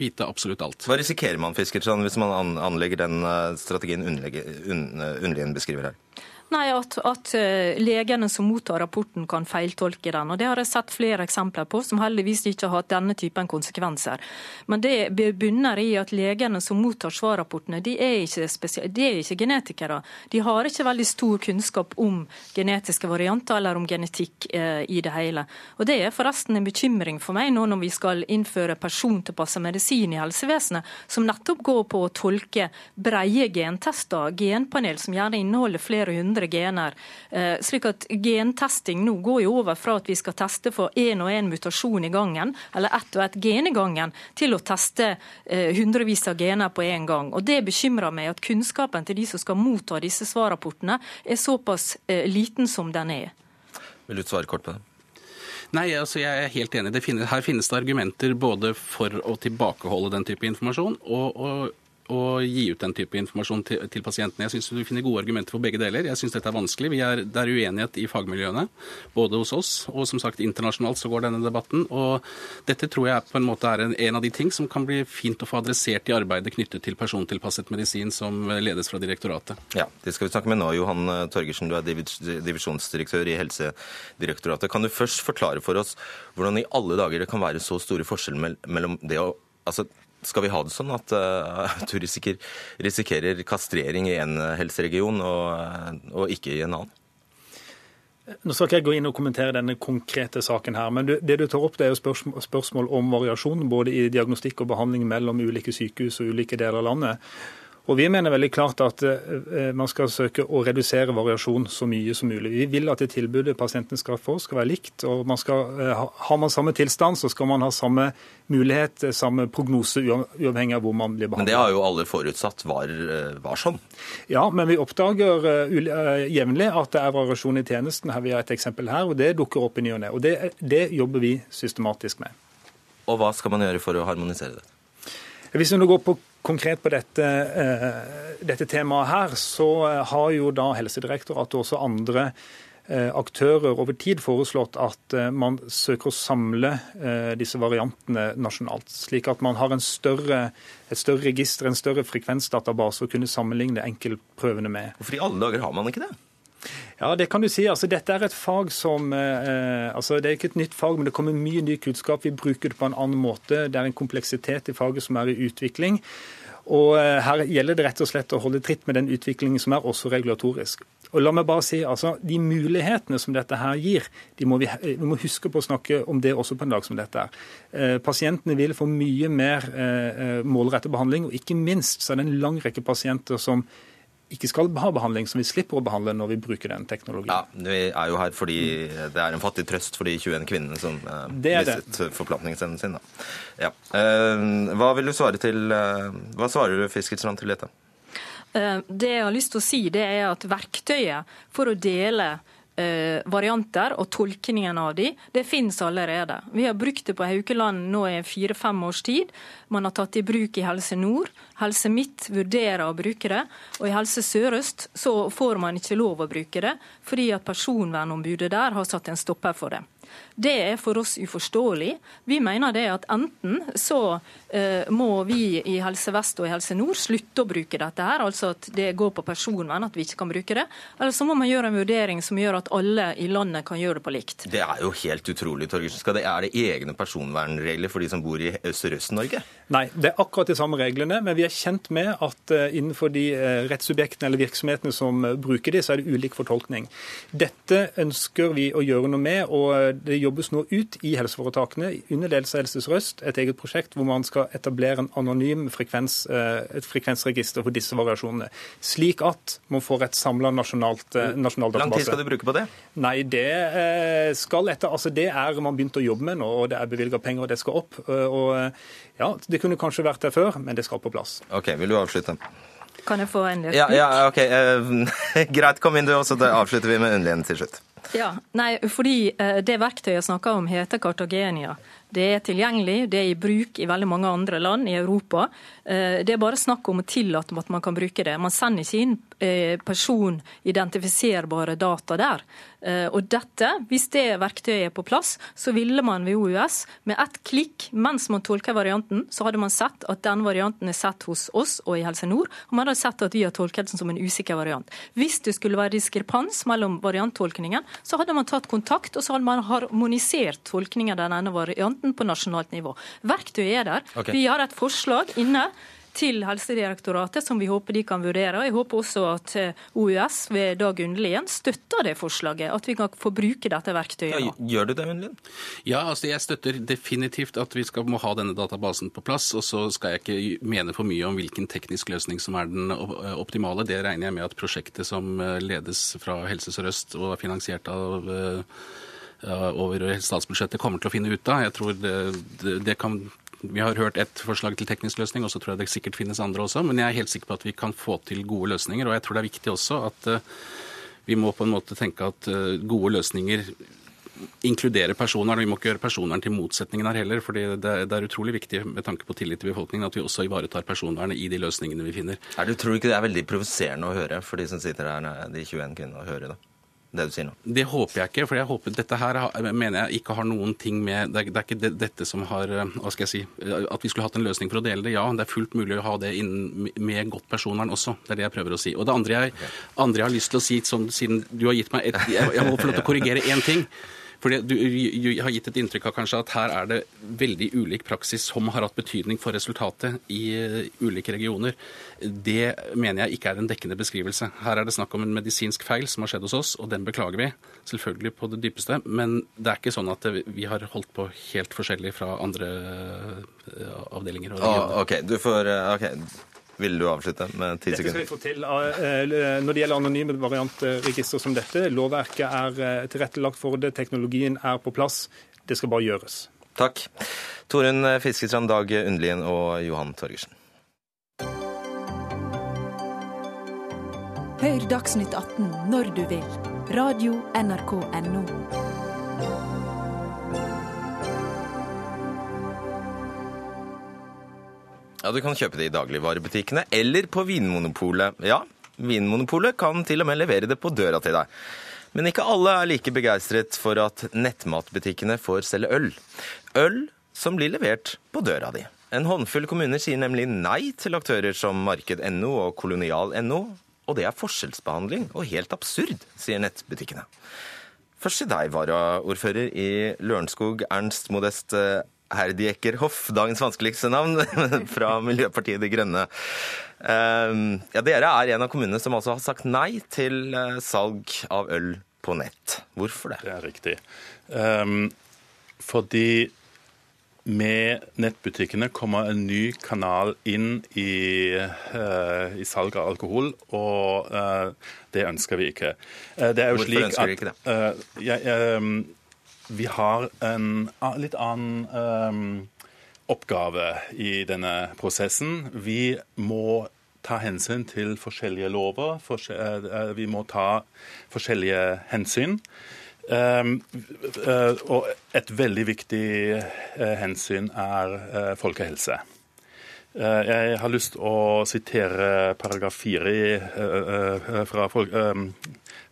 vite absolutt alt? Hva risikerer man Fiskertson, hvis man anlegger den eh, strategien Unnlien beskriver her? Nei, at, at, eh, legene som mottar rapporten kan feiltolke den. og Det har jeg sett flere eksempler på, som heldigvis ikke har hatt denne typen konsekvenser. Men det bunner i at legene som mottar svarrapportene, de er ikke, de er ikke genetikere. De har ikke veldig stor kunnskap om genetiske varianter eller om genetikk eh, i det hele. Og Det er forresten en bekymring for meg nå når vi skal innføre persontilpasset medisin i helsevesenet, som nettopp går på å tolke breie gentester, genpanel som gjerne inneholder flere hundre 100 gener. Eh, slik at Gentesting nå går jo over fra at vi skal teste for én og én mutasjon i gangen, eller ett og ett gen i gangen, til å teste eh, hundrevis av gener på én gang. Og Det bekymrer meg at kunnskapen til de som skal motta disse svarrapportene, er såpass eh, liten som den er. Vil du svare kort på det? Nei, altså jeg er helt enig. Finnes, her finnes det argumenter både for å tilbakeholde den type informasjon og, og å gi ut den type informasjon til, til pasientene. Jeg syns du finner gode argumenter for begge deler. Jeg syns dette er vanskelig. Er, det er uenighet i fagmiljøene, både hos oss og som sagt internasjonalt så går denne debatten. Og dette tror jeg på en måte er en, en av de ting som kan bli fint å få adressert i arbeidet knyttet til persontilpasset medisin som ledes fra direktoratet. Ja, det skal vi snakke med nå. Johan Torgersen, du er divisjonsdirektør i Helsedirektoratet. Kan du først forklare for oss hvordan i alle dager det kan være så store forskjeller mellom det å altså skal vi ha det sånn at, uh, du risikerer, kastrering i en helseregion og, eh, og, ikke i en annen? Nå skal ikke jeg gå inn og kommentere denne konkrete saken her, men det du tar opp det er jo spørsmål om variasjon både i diagnostikk og behandling mellom ulike sykehus og ulike deler av landet. Og Vi mener veldig klart at eh, man skal søke å redusere variasjon så mye som mulig. Vi vil at det tilbudet pasienten skal få, skal være likt. og man skal, eh, Har man samme tilstand, så skal man ha samme mulighet, eh, samme prognose, uavhengig av hvor man blir behandlet. Men det har jo alle forutsatt var, var sånn? Ja, men vi oppdager jevnlig at det er variasjon i tjenesten. Her vi har et eksempel her, og det dukker opp i ny og ne. Og det, det jobber vi systematisk med. Og hva skal man gjøre for å harmonisere det? Hvis vi nå går på konkret på dette, eh, dette temaet her, så eh, har jo da Helsedirektoratet og også andre eh, aktører over tid foreslått at man søker å samle disse variantene nasjonalt. Slik at man har større, et større register, en større frekvensdatabase å kunne sammenligne enkeltprøvene med. Hvorfor i alle dager har man ikke det? Ja, det kan du si. Altså, dette er et fag som eh, altså, Det er ikke et nytt fag, men det kommer mye ny kunnskap. Vi bruker det på en annen måte. Det er en kompleksitet i faget som er i utvikling. Og eh, Her gjelder det rett og slett å holde tritt med den utviklingen som er, også regulatorisk. Og la meg bare si, altså, De mulighetene som dette her gir, de må vi, vi, må huske på å snakke om det også på en dag som dette. er. Eh, pasientene vil få mye mer eh, målrettet behandling, og ikke minst så er det en lang rekke pasienter som ikke skal ha behandling, som vi slipper å behandle når vi bruker den teknologien. Ja, Vi er jo her fordi det er en fattig trøst for de 21 kvinnene som eh, mistet forplantningsevnen sin. Da. Ja. Eh, hva vil du svare til eh, Hva svarer du Fiskerstrand til dette? Eh, det jeg har lyst til å si, det er at verktøyet for å dele varianter og tolkningen av de, det finnes allerede. Vi har brukt det på Haukeland nå i fire-fem års tid. Man har tatt det i bruk i Helse Nord. Helse Midt vurderer å bruke det. Og i Helse Sør-Øst så får man ikke lov å bruke det, fordi at personvernombudet der har satt en stopper for det. Det er for oss uforståelig. Vi mener det at enten så eh, må vi i Helse Vest og i Helse Nord slutte å bruke dette her, altså at det går på personvern at vi ikke kan bruke det, eller så må man gjøre en vurdering som gjør at alle i landet kan gjøre det på likt. Det er jo helt utrolig, Torgersen. Skal det, er det egne personvernregler for de som bor i Sørøst-Norge? Nei, det er akkurat de samme reglene, men vi er kjent med at uh, innenfor de uh, rettssubjektene eller virksomhetene som bruker de, så er det ulik fortolkning. Dette ønsker vi å gjøre noe med, og det jobbes nå ut i helseforetakene under ledelse av Helse Sør-Øst et eget prosjekt hvor man skal etablere en anonym frekvens, eh, et frekvensregister for disse variasjonene. Slik at man får et samla nasjonalt eh, nasjonal. Lang tid skal du bruke på det? Nei, det eh, skal etter, altså det er man begynt å jobbe med nå, og det er bevilga penger, og det skal opp. og ja, Det kunne kanskje vært der før, men det skal på plass. Ok, Vil du avslutte? Kan jeg få en løsning? Ja, ja, ok. Greit, kom inn du, og så avslutter vi med Unnlien til slutt. Ja, nei, fordi eh, Det verktøyet jeg snakker om, heter Kartagenia. Det er tilgjengelig, det er i bruk i veldig mange andre land i Europa. Eh, det er bare snakk om å tillate at man kan bruke det. Man sender ikke inn personidentifiserbare data der. Og dette, hvis det verktøyet er på plass, så ville man ved OUS med ett klikk mens man tolker varianten, så hadde man sett at den varianten er sett hos oss og i Helse Nord, og man hadde sett at vi har tolket den som en usikker variant. Hvis det skulle være diskrepans mellom varianttolkningen, så hadde man tatt kontakt, og så hadde man harmonisert tolkningen av den ene varianten på nasjonalt nivå. Verktøyet er der. Okay. Vi har et forslag inne til Helsedirektoratet, som vi håper de kan vurdere. Jeg håper også at eh, OUS ved Dag Underlien støtter det forslaget, at vi kan få bruke dette verktøyet. Ja, gjør du det, Underlien? Ja, altså jeg støtter definitivt at vi skal, må ha denne databasen på plass. Og så skal jeg ikke mene for mye om hvilken teknisk løsning som er den optimale. Det regner jeg med at prosjektet som eh, ledes fra Helse Sør-Øst og er finansiert av eh, over statsbudsjettet kommer til å finne ut av. Jeg tror det, det, det kan vi har hørt ett forslag til teknisk løsning, og så tror jeg det sikkert finnes andre også. Men jeg er helt sikker på at vi kan få til gode løsninger. Og jeg tror det er viktig også at uh, vi må på en måte tenke at uh, gode løsninger inkluderer personvern. Vi må ikke gjøre personvern til motsetningen her heller. fordi det, det, er utrolig viktig med tanke på tillit til befolkningen at vi også ivaretar personvernet i de løsningene vi finner. Er du tror ikke det er veldig provoserende å høre for de som sitter her, de 21 kvinnene, å høre det? Det du sier nå? Det håper jeg ikke. For jeg håper, dette her mener jeg ikke har noen ting med Det er, det er ikke dette som har eh, Hva skal jeg si At vi skulle hatt en løsning for å dele det. Ja, det er fullt mulig å ha det innen, med godt personvern også. Det er det jeg prøver å si. Og det andre jeg, andre jeg har lyst til å si, sånn, siden du har gitt meg et Jeg, jeg må få lov til å korrigere én ting. Fordi Du har gitt et inntrykk av kanskje at her er det veldig ulik praksis som har hatt betydning for resultatet i uh, ulike regioner. Det mener jeg ikke er en dekkende beskrivelse. Her er det snakk om en medisinsk feil som har skjedd hos oss, og den beklager vi selvfølgelig på det dypeste. Men det er ikke sånn at vi har holdt på helt forskjellig fra andre uh, avdelinger. Oh, ok, du får, okay. Vil du avslutte med ti sekunder? Dette skal vi få til. Eh, når det gjelder anonyme variantregister som dette, lovverket er eh, tilrettelagt for det, teknologien er på plass. Det skal bare gjøres. Takk. Torunn Fiskestrand, Dag Undlien og Johan Torgersen. Hør Dagsnytt 18 når du vil. Radio NRK Radio.nrk.no. Ja, Du kan kjøpe det i dagligvarebutikkene eller på Vinmonopolet. Ja, Vinmonopolet kan til og med levere det på døra til deg. Men ikke alle er like begeistret for at nettmatbutikkene får selge øl. Øl som blir levert på døra di. En håndfull kommuner sier nemlig nei til aktører som Marked.no og Kolonial.no. Og det er forskjellsbehandling og helt absurd, sier nettbutikkene. Først til deg, varaordfører i Lørenskog, Ernst Modest Herdiekerhoff, dagens vanskeligste navn, fra Miljøpartiet De Grønne. Ehm, ja, dere er en av kommunene som altså har sagt nei til eh, salg av øl på nett. Hvorfor det? Det er riktig. Um, fordi med nettbutikkene kommer en ny kanal inn i, uh, i salg av alkohol, og uh, det ønsker vi ikke. Uh, det er Hvorfor ønsker dere ikke det? Jeg, um, vi har en litt annen um, oppgave i denne prosessen. Vi må ta hensyn til forskjellige lover. eh, vi må ta forskjellige hensyn. Um, eh, og et veldig viktig eh, hensyn er eh, folkehelse. Eh, Jeg har lyst til å sitere paragraf 4 i, eh, eh, fra, folk, eh,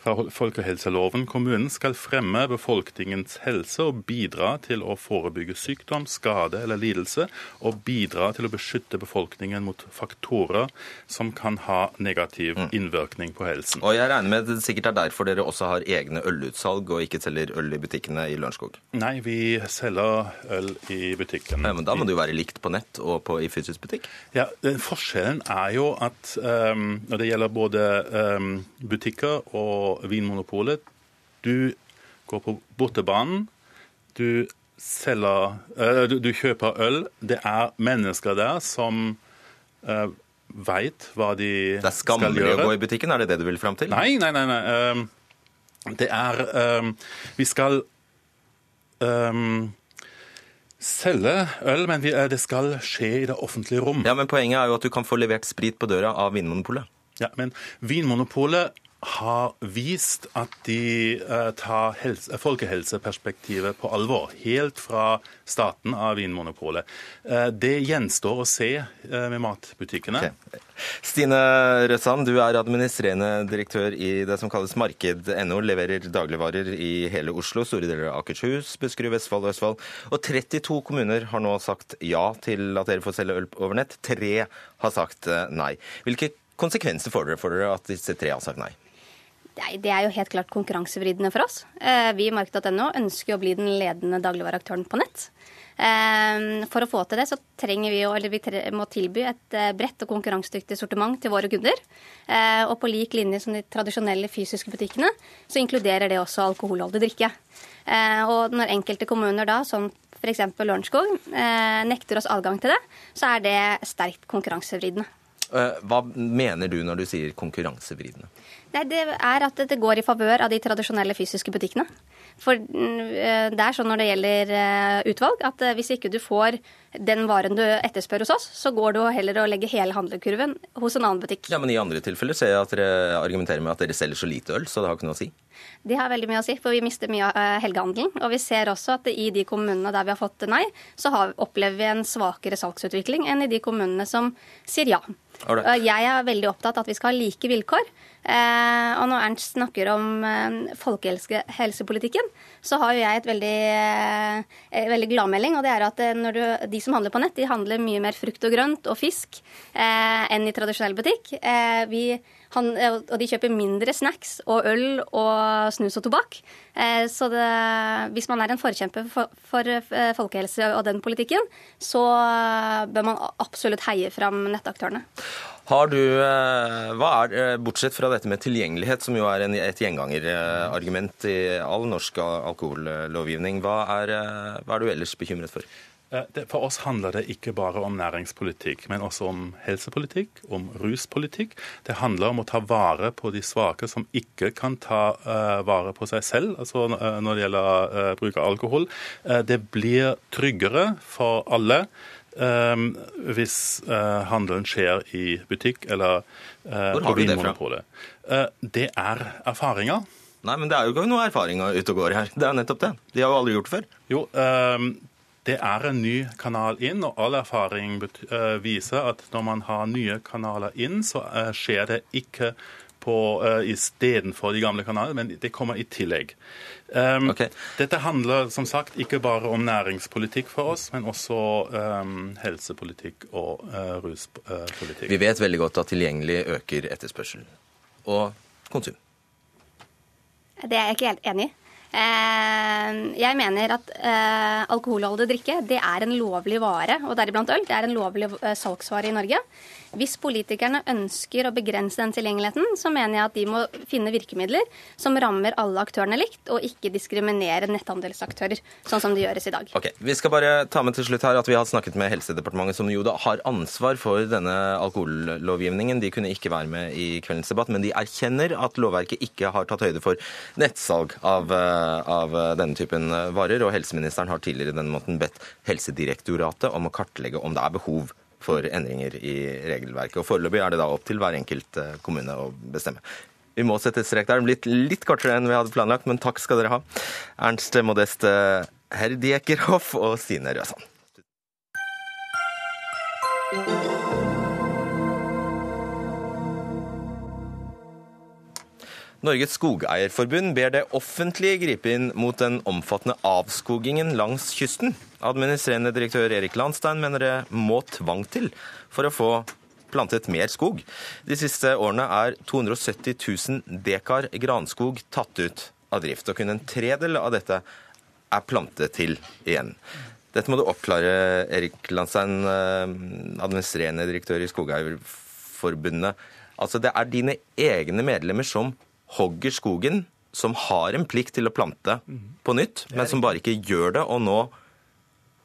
fra folkehelseloven. Kommunen skal fremme befolkningens helse og bidra til å forebygge sykdom, skade eller lidelse, og bidra til å beskytte befolkningen mot faktorer som kan ha negativ innvirkning på helsen. Og jeg regner med det sikkert er derfor dere også har egne ølutsalg og ikke selger øl i butikkene i Lørenskog. Nei, vi selger øl i butikken. Ja, men da må det jo være likt på nett og på, i fysisk butikk? Ja, Forskjellen er jo at um, når det gjelder både um, butikker og Vinmonopolet Du går på bortebanen, du selger eh, du, du kjøper øl. Det er mennesker der som uh, veit hva de skal gjøre. Det er skammelig å gå i butikken, er det det du vil fram til? Nei, nei, nei. nei. Um, det er um, Vi skal um, selge øl, men vi, eh, det skal skje i det offentlige rom. Ja, men Poenget er jo at du kan få levert sprit på døra av Vinmonopolet. Ja, men Vinmonopolet har vist at de eh, tar helse, folkehelseperspektivet på alvor, helt fra starten av Vinmonopolet. Eh, det gjenstår å se eh, med matbutikkene. Stine Røsand, du er administrerende direktør i det som kalles Marked.no. Leverer dagligvarer i hele Oslo, store deler av Akershus, Buskerud, Vestfold og Østfold. Og 32 kommuner har nå sagt ja til at dere får selge øl over nett. Tre har sagt nei. Hvilke konsekvenser får dere for dere at disse tre har sagt nei? Det er jo helt klart konkurransevridende for oss. Eh, Vi i Marked.no ønsker å bli den ledende dagligvareaktøren på nett. Eh, For å få til det så trenger vi, eller vi må tilby et eh, bredt og konkurransedyktig sortiment til våre kunder. Og på lik linje som de tradisjonelle fysiske butikkene, så inkluderer det også alkoholholdig drikke. Og når enkelte kommuner da, som f.eks. Lørenskog, nekter oss adgang til det, så er det sterkt konkurransevridende. Eh, Hva mener du når du sier konkurransevridende? Nei, Det er at det går i favør av de tradisjonelle fysiske butikkene. For mm, eh, det er sånn når det gjelder eh, utvalg, at eh, hvis ikke du får den varen du etterspør hos oss, så går du heller og legger hele handlekurven hos en annen butikk. Ja, men I andre tilfeller ser jeg at dere argumenterer med at dere selger så lite øl, så det har ikke noe å si. Det har veldig mye å si, for vi mister mye av eh, helgehandelen. Og vi ser også at i de kommunene der vi har fått nei, så har, opplever vi en svakere salgsutvikling enn i de kommunene som sier ja. Jeg er veldig opptatt av at vi skal ha like vilkår. Eh, og når Ernst snakker om eh, folkehelsepolitikken, så har jo jeg et veldig, eh, veldig gladmelding. Og det er at eh, du, de som handler på nett, de handler mye mer frukt og grønt og fisk eh, enn i tradisjonell butikk. Eh, vi, han, eh, og de kjøper mindre snacks og øl og snus og tobakk. Eh, så det, hvis man er en forkjemper for, for eh, folkehelse og den politikken, så bør man absolutt heie fram nettaktørene. Har du, hva er, Bortsett fra dette med tilgjengelighet, som jo er en, et gjengangerargument i all norsk alkohollovgivning, hva er, hva er du ellers bekymret for? Eh, For oss handler det ikke bare om næringspolitikk, men også om helsepolitikk, om ruspolitikk. Det handler om å ta vare på de svake som ikke kan ta eh, vare på seg selv, altså eh, når det gjelder bruk av alkohol. Det blir tryggere for alle hvis handelen skjer i butikk eller uh, på du det fra? Det er erfaringer. Nei, men det er jo ikke noe erfaring ute og går her. Det er nettopp det. De har jo aldri gjort det før. Jo, det er en ny kanal inn, og all erfaring eh, viser at når man har nye kanaler inn, så eh, skjer det ikke på, uh, istedenfor de gamle kanalene, men det kommer i tillegg. Ehm, Dette handler som sagt ikke bare om næringspolitikk for oss, men også um, helsepolitikk og uh, ruspolitikk. Vi vet veldig godt at tilgjengelig øker etterspørsel og konsum. Det er jeg ikke helt enig i. Eh, jeg mener at eh, alkoholholdig drikke det er en lovlig vare, og deriblant øl. Det er en lovlig eh, salgsvare i Norge. Hvis politikerne ønsker å begrense den tilgjengeligheten, så mener jeg at de må finne virkemidler som rammer alle aktørene likt, og ikke diskriminere netthandelsaktører, sånn som det gjøres i dag. Ok, Vi skal bare ta med til slutt her at vi har snakket med Helsedepartementet, som jo da har ansvar for denne alkohollovgivningen. De kunne ikke være med i kveldens debatt, men de erkjenner at lovverket ikke har tatt høyde for nettsalg av, eh, av denne typen varer. Og helseministeren har tidligere denne måten bedt Helsedirektoratet om å kartlegge om det er behov for endringer i regelverket. Og Foreløpig er det da opp til hver enkelt eh, kommune å bestemme. Vi må sette strek der. Det blitt litt kortere enn vi hadde planlagt, men takk skal dere ha. Ernst Modest Herdiekerhoff og Stine Røsand. Norges Skogeierforbund ber det offentlige gripe inn mot den omfattende avskogingen langs kysten. Administrerende direktør Erik Landstein mener det må tvang til for å få plantet mer skog. De siste årene er 270 000 dekar granskog tatt ut av drift, og kun en tredel av dette er plantet til igjen. Dette må du oppklare, Erik Landstein, administrerende direktør i Skogeierforbundet. Altså, det er dine egne medlemmer som hogger skogen, som har en plikt til å plante på nytt, men som bare ikke gjør det. Og nå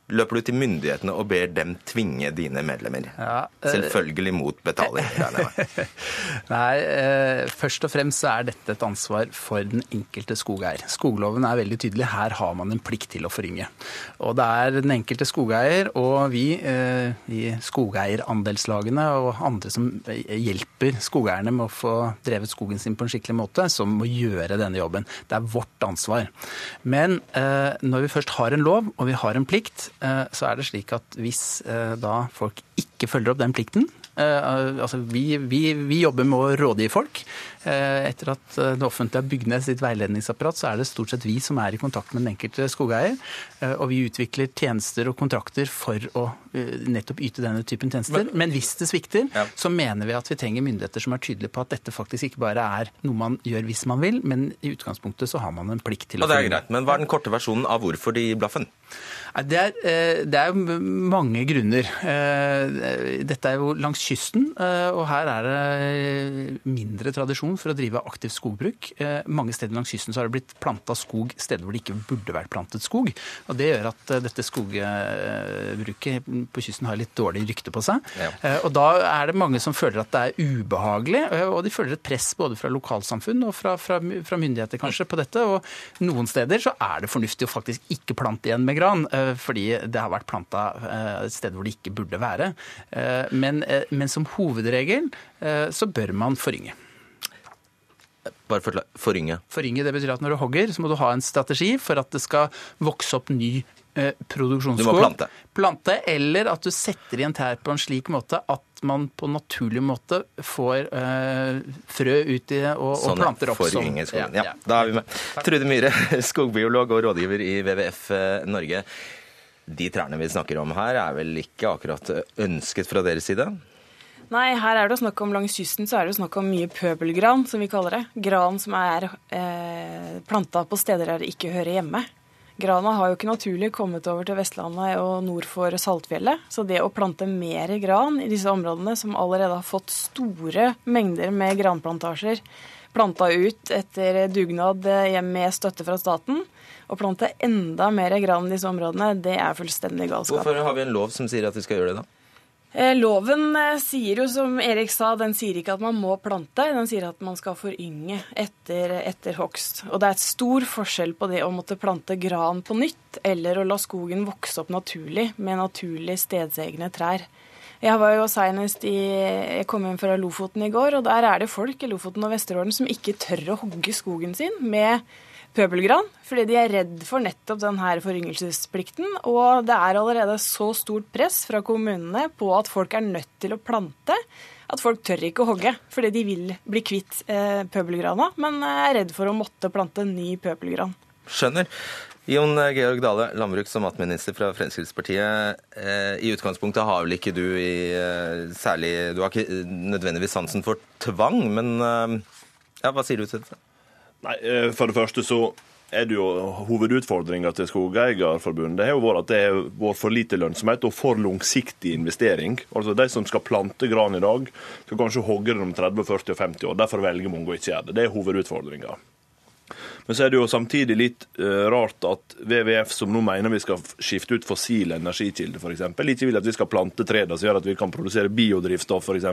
løper du til myndighetene og ber dem tvinge dine medlemmer. Ja, øh, Selvfølgelig mot betaling. Nei, øh, først og fremst så er dette et ansvar for den enkelte skogeier. Skogloven er veldig tydelig. Her har man en plikt til å forynge. Og det er den enkelte skogeier og vi øh, i skogeierandelslagene og andre som hjelper skogeierne med å få drevet skogen sin på en skikkelig måte, som må gjøre denne jobben. Det er vårt ansvar. Men når vi først har en lov og vi har en plikt, så er det slik at hvis eh, da folk ikke følger opp den plikten, Eh, altså vi, vi, vi, jobber med å rådgi folk. Eh, etter at eh, det offentlige har bygd ned sitt veiledningsapparat, så er det stort sett vi som er i kontakt med den enkelte skogeier. Og vi utvikler tjenester og kontrakter for å nettopp yte denne typen tjenester. Men, hvis det svikter, så mener vi at vi trenger myndigheter som er tydelige på at dette faktisk ikke bare er noe man gjør hvis man vil, men i utgangspunktet så har man en plikt til å følge. Det er greit, Men hva er den korte versjonen av hvorfor de blaffen? Det er, det er mange grunner. Dette er jo langs kysten, eh, og her er det mindre tradisjon for å drive aktivt skogbruk. Eh, mange steder langs kysten så har det blitt planta skog steder hvor det ikke burde vært plantet skog. Og Det gjør at eh, dette skogbruket på kysten har litt dårlig rykte på seg. Ja. Og Da er det mange som føler at det er ubehagelig, og de føler et press både fra lokalsamfunn og fra, fra, fra myndigheter kanskje på dette. Og noen steder så er det fornuftig å faktisk ikke plante igjen med gran, fordi det har vært planta sted hvor det ikke burde være. Men, men som hovedregel eh, så bør man forynge. Bare for, forynge? Forynge, Det betyr at når du hogger, så må du ha en strategi for at det skal vokse opp ny eh, produksjonsskog. Du må plante. Plante, Eller at du setter igjen tær på en slik måte at man på naturlig måte får eh, frø ut i og, sånn, og planter opp som ja, ja, da er vi med. Trude Myhre, skogbiolog og rådgiver i WWF Norge. De trærne vi snakker om her, er vel ikke akkurat ønsket fra deres side? Nei, her er det snakk om langs kysten så er det snakk om mye pøbelgran, som vi kaller det. Gran som er eh, planta på steder der det ikke hører hjemme. Grana har jo ikke naturlig kommet over til Vestlandet og nord for Saltfjellet. Så det å plante mer gran i disse områdene, som allerede har fått store mengder med granplantasjer planta ut etter dugnad med støtte fra staten, å plante enda mer gran i disse områdene, det er fullstendig galskap. Hvorfor har vi en lov som sier at vi skal gjøre det, da? Eh, loven eh, sier jo, som Erik sa, den sier ikke at man må plante, den sier at man skal forynge etter, etter hogst. Og det er et stor forskjell på det å måtte plante gran på nytt, eller å la skogen vokse opp naturlig med naturlig stedsegne trær. Jeg var jo senest i Jeg kom hjem fra Lofoten i går, og der er det folk i Lofoten og Vesterålen som ikke tør å hogge skogen sin med pøbelgran, fordi de er redd for nettopp denne foryngelsesplikten. Og det er allerede så stort press fra kommunene på at folk er nødt til å plante, at folk tør ikke å hogge. Fordi de vil bli kvitt eh, pøbelgrana, men er redd for å måtte plante ny pøbelgran. Skjønner. Jon Georg Dale, landbruks- og matminister fra Fremskrittspartiet. Eh, I utgangspunktet har vel ikke du i eh, særlig Du har ikke nødvendigvis sansen for tvang, men ja, hva sier du til dette? Nei, eh, For det første så er det jo hovedutfordringa til Skogeierforbundet har jo vært at det har vært for lite lønnsomhet og for langsiktig investering. Altså De som skal plante gran i dag, skal kanskje hogge det om 30, 40 og 50 år. Derfor velger mange å ikke gjøre det. Det er hovedutfordringa. Men så er det jo samtidig litt uh, rart at WWF, som nå mener vi skal skifte ut fossile energikilder f.eks., ikke vil at vi skal plante tre som gjør at vi kan produsere biodrivstoff f.eks.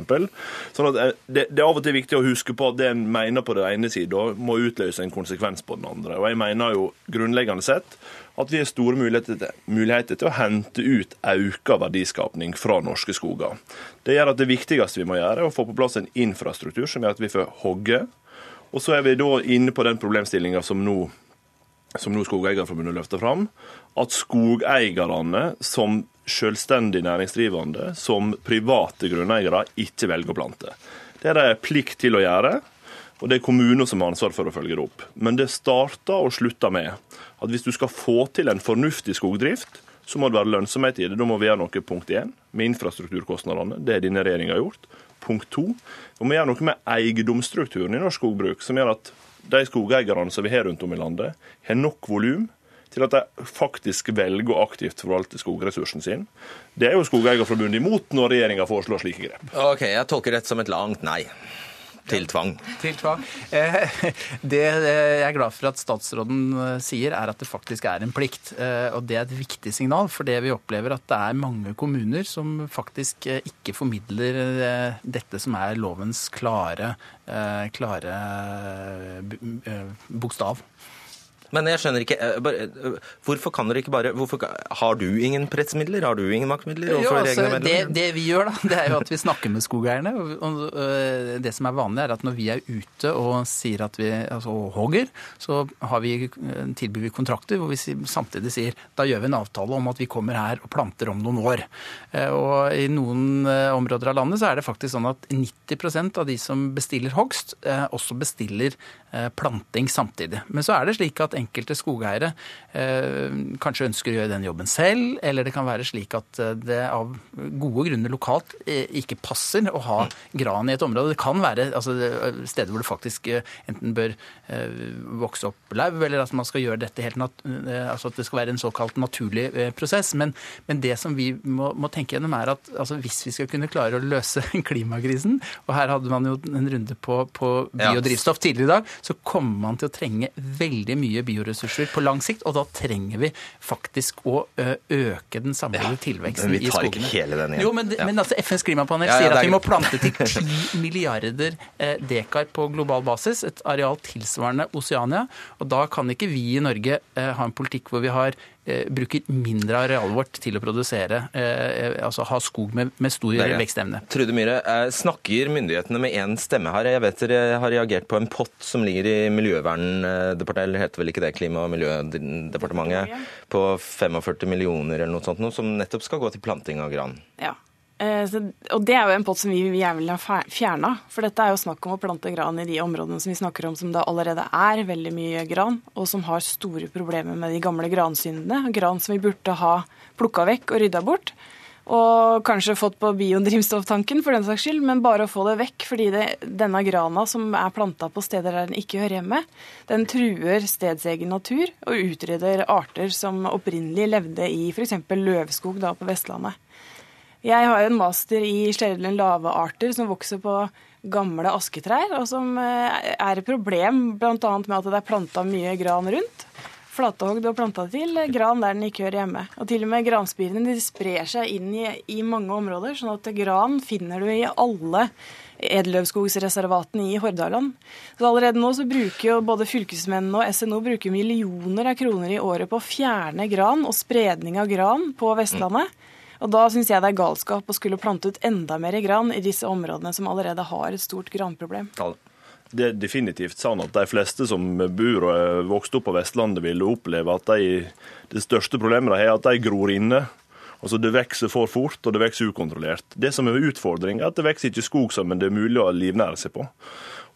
Sånn at uh, det, det, er av og til viktig å huske på at det en mener på den ene siden, må utløse en konsekvens på den andre. Og jeg mener jo grunnleggende sett at vi har store muligheter til, muligheter til å hente ut økt verdiskapning fra norske skoger. Det gjør at det viktigste vi må gjøre, er å få på plass en infrastruktur som gjør at vi får hogge og så er vi da inne på den problemstillinga som nå, som nå Skogeierforbundet løfter fram, at skogeierne som selvstendig næringsdrivende, som private grunneiere, ikke velger å plante. Det er de plikt til å gjøre, og det er kommuner som har ansvar for å følge det opp. Men det starter og slutter med at hvis du skal få til en fornuftig skogdrift, så må det være lønnsomhet i det. Da må vi gjøre noe punkt én med infrastrukturkostnadene. Det har denne regjeringa gjort. Punkt to, vi må gjøre noe med eiendomsstrukturen i norsk skogbruk, som gjør at de skogeierne som vi har rundt om i landet, har nok volum til at de faktisk velger å aktivt forvalte skogressursen sin. Det er jo Skogeierforbundet imot når regjeringa foreslår slike grep. Ok, Jeg tolker dette som et langt nei. Til tvang. Til tvang. Eh, det jeg er glad for at statsråden eh, sier, er at det faktisk er en plikt. Eh, og det er et viktig signal, for det vi opplever at det er mange kommuner som faktisk ikke formidler dette som er lovens klare, klare bokstav. Men jeg skjønner ikke eh, bare, eh, Hvorfor kan dere ikke bare hvorfor, Har du ingen pressmidler? Har du ingen maktmidler? Jo, altså, det, det, vi gjør, da, det er jo at vi snakker med skogeierne. Og, eh, det som er vanlig, er at når vi er ute og sier at vi altså, hogger, så vi, tilbyr vi kontrakter hvor vi samtidig sier da gjør vi en avtale om at vi kommer her og planter om noen år. Og i noen områder av landet så er det faktisk sånn at 90% av de som bestiller hogst, også bestiller planting samtidig. Men så er det slik at enkelte skogeiere eh, kanskje ønsker å gjøre den jobben selv, eller det kan være slik at eh, det av gode grunner lokalt eh, ikke passer å ha gran i et område. Det kan være altså, steder hvor det faktisk enten bør vokse opp lauv, eller at man skal gjøre dette helt altså at det skal være en såkalt naturlig prosess. Men, men det som vi må, må, tenke gjennom, er at altså, hvis vi skal kunne klare å løse klimakrisen, og her hadde man jo en runde på, på biodrivstoff tidligere i dag, så kommer man til å trenge veldig mye bioressurser på lang sikt, og da trenger vi faktisk å øke den samlede tilveksten i skogene. Men vi tar ikke hele den igjen. Jo, men, men altså FNs klimapanel sier at vi må plante til 10 milliarder dekar på global basis, et areal tilsvarende Oceania. Og da kan ikke vi i Norge ha en politikk hvor vi har Eh, bruker mindre arealet vårt til å produsere, eh, altså ha skog med, med stor vekstevne. Trude Myhre, eh, snakker myndighetene med én stemme her? Jeg vet dere har reagert på en pott som ligger i Miljøverndepartementet, eller heter vel ikke det, Klima- og miljødepartementet, på 45 millioner eller noe sånt, noe, som nettopp skal gå til planting av gran. Ja, Eh, og Det er jo en pott som vi gjerne vil ha fjerna. For dette er jo snakk om å plante gran i de områdene som vi snakker om som det allerede er veldig mye gran, og som har store problemer med de gamle gransyndene. Gran som vi burde ha plukka vekk og rydda bort. Og kanskje fått på biodrivstofftanken for den saks skyld, men bare å få det vekk. Fordi det, denne grana som er planta på steder der den ikke hører hjemme, den truer stedsegen natur og utrydder arter som opprinnelig levde i f.eks. løvskog da på Vestlandet. Jeg har en master i sjeldne lavearter som vokser på gamle asketrær, og som eh, er et problem bl.a. med at det er planta mye gran rundt. Flatehogd og planta til gran der den ikke hører hjemme. Og til og med granspirene de sprer seg inn i, i mange områder, sånn at gran finner du i alle edelløvskogsreservatene i Hordaland. Så allerede nå så bruker jo både fylkesmennene og SNO bruker millioner av kroner i året på å fjerne gran og spredning av gran på Vestlandet. Og Da syns jeg det er galskap å skulle plante ut enda mer gran i disse områdene som allerede har et stort granproblem. Ja, Det er definitivt sånn at de fleste som bor og er vokst opp på Vestlandet, vil oppleve at de, det største problemet de har, er at de gror inne. Altså Det vokser for fort, og det vokser ukontrollert. Det som er utfordringa, er at det vokser ikke skog som det er mulig å livnære seg på.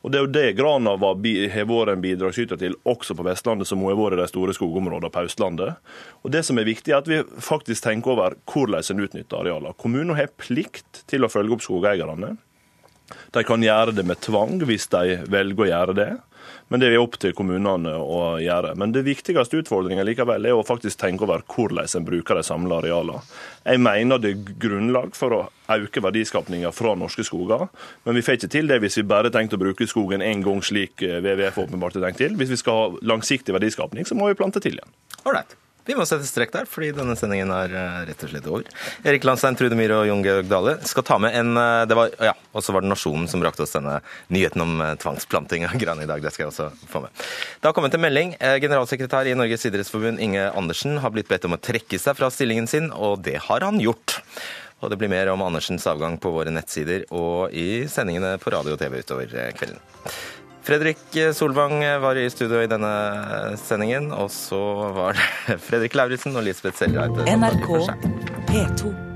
Og Det er jo det Grana har vært en bidragsyter til også på Vestlandet, som hun har vært i de store skogområdene på Østlandet. Og Det som er viktig, er at vi faktisk tenker over hvordan en utnytter arealene. Kommunen har plikt til å følge opp skogeierne. De kan gjøre det med tvang hvis de velger å gjøre det. Men det er opp til kommunene å gjøre. Men det viktigste utfordringen likevel er å faktisk tenke over hvordan en bruker de samla arealene. Jeg mener det er grunnlag for å øke verdiskapninga fra norske skoger, men vi får ikke til det hvis vi bare tenkte å bruke skogen én gang, slik WWF åpenbart har tenkt til. Hvis vi skal ha langsiktig verdiskapning, så må vi plante til igjen. Alright. Vi må sette strekk der, fordi denne sendingen er eh, rett og slett over. Erik Landstein, Trude Myhre og Jon Georg Dale skal ta med en eh, det var, ja, Og så var det Nasjonen som brakte oss denne nyheten om eh, tvangsplanting av gran i dag. Det skal jeg også få med. Det har kommet en melding. Generalsekretær i Norges idrettsforbund, Inge Andersen, har blitt bedt om å trekke seg fra stillingen sin, og det har han gjort. Og det blir mer om Andersens avgang på våre nettsider og i sendingene på radio og TV utover kvelden. Fredrik Solvang var i studio i denne sendingen, og så var det Fredrik Lauritzen og Lisbeth Sellereite. NRK P2.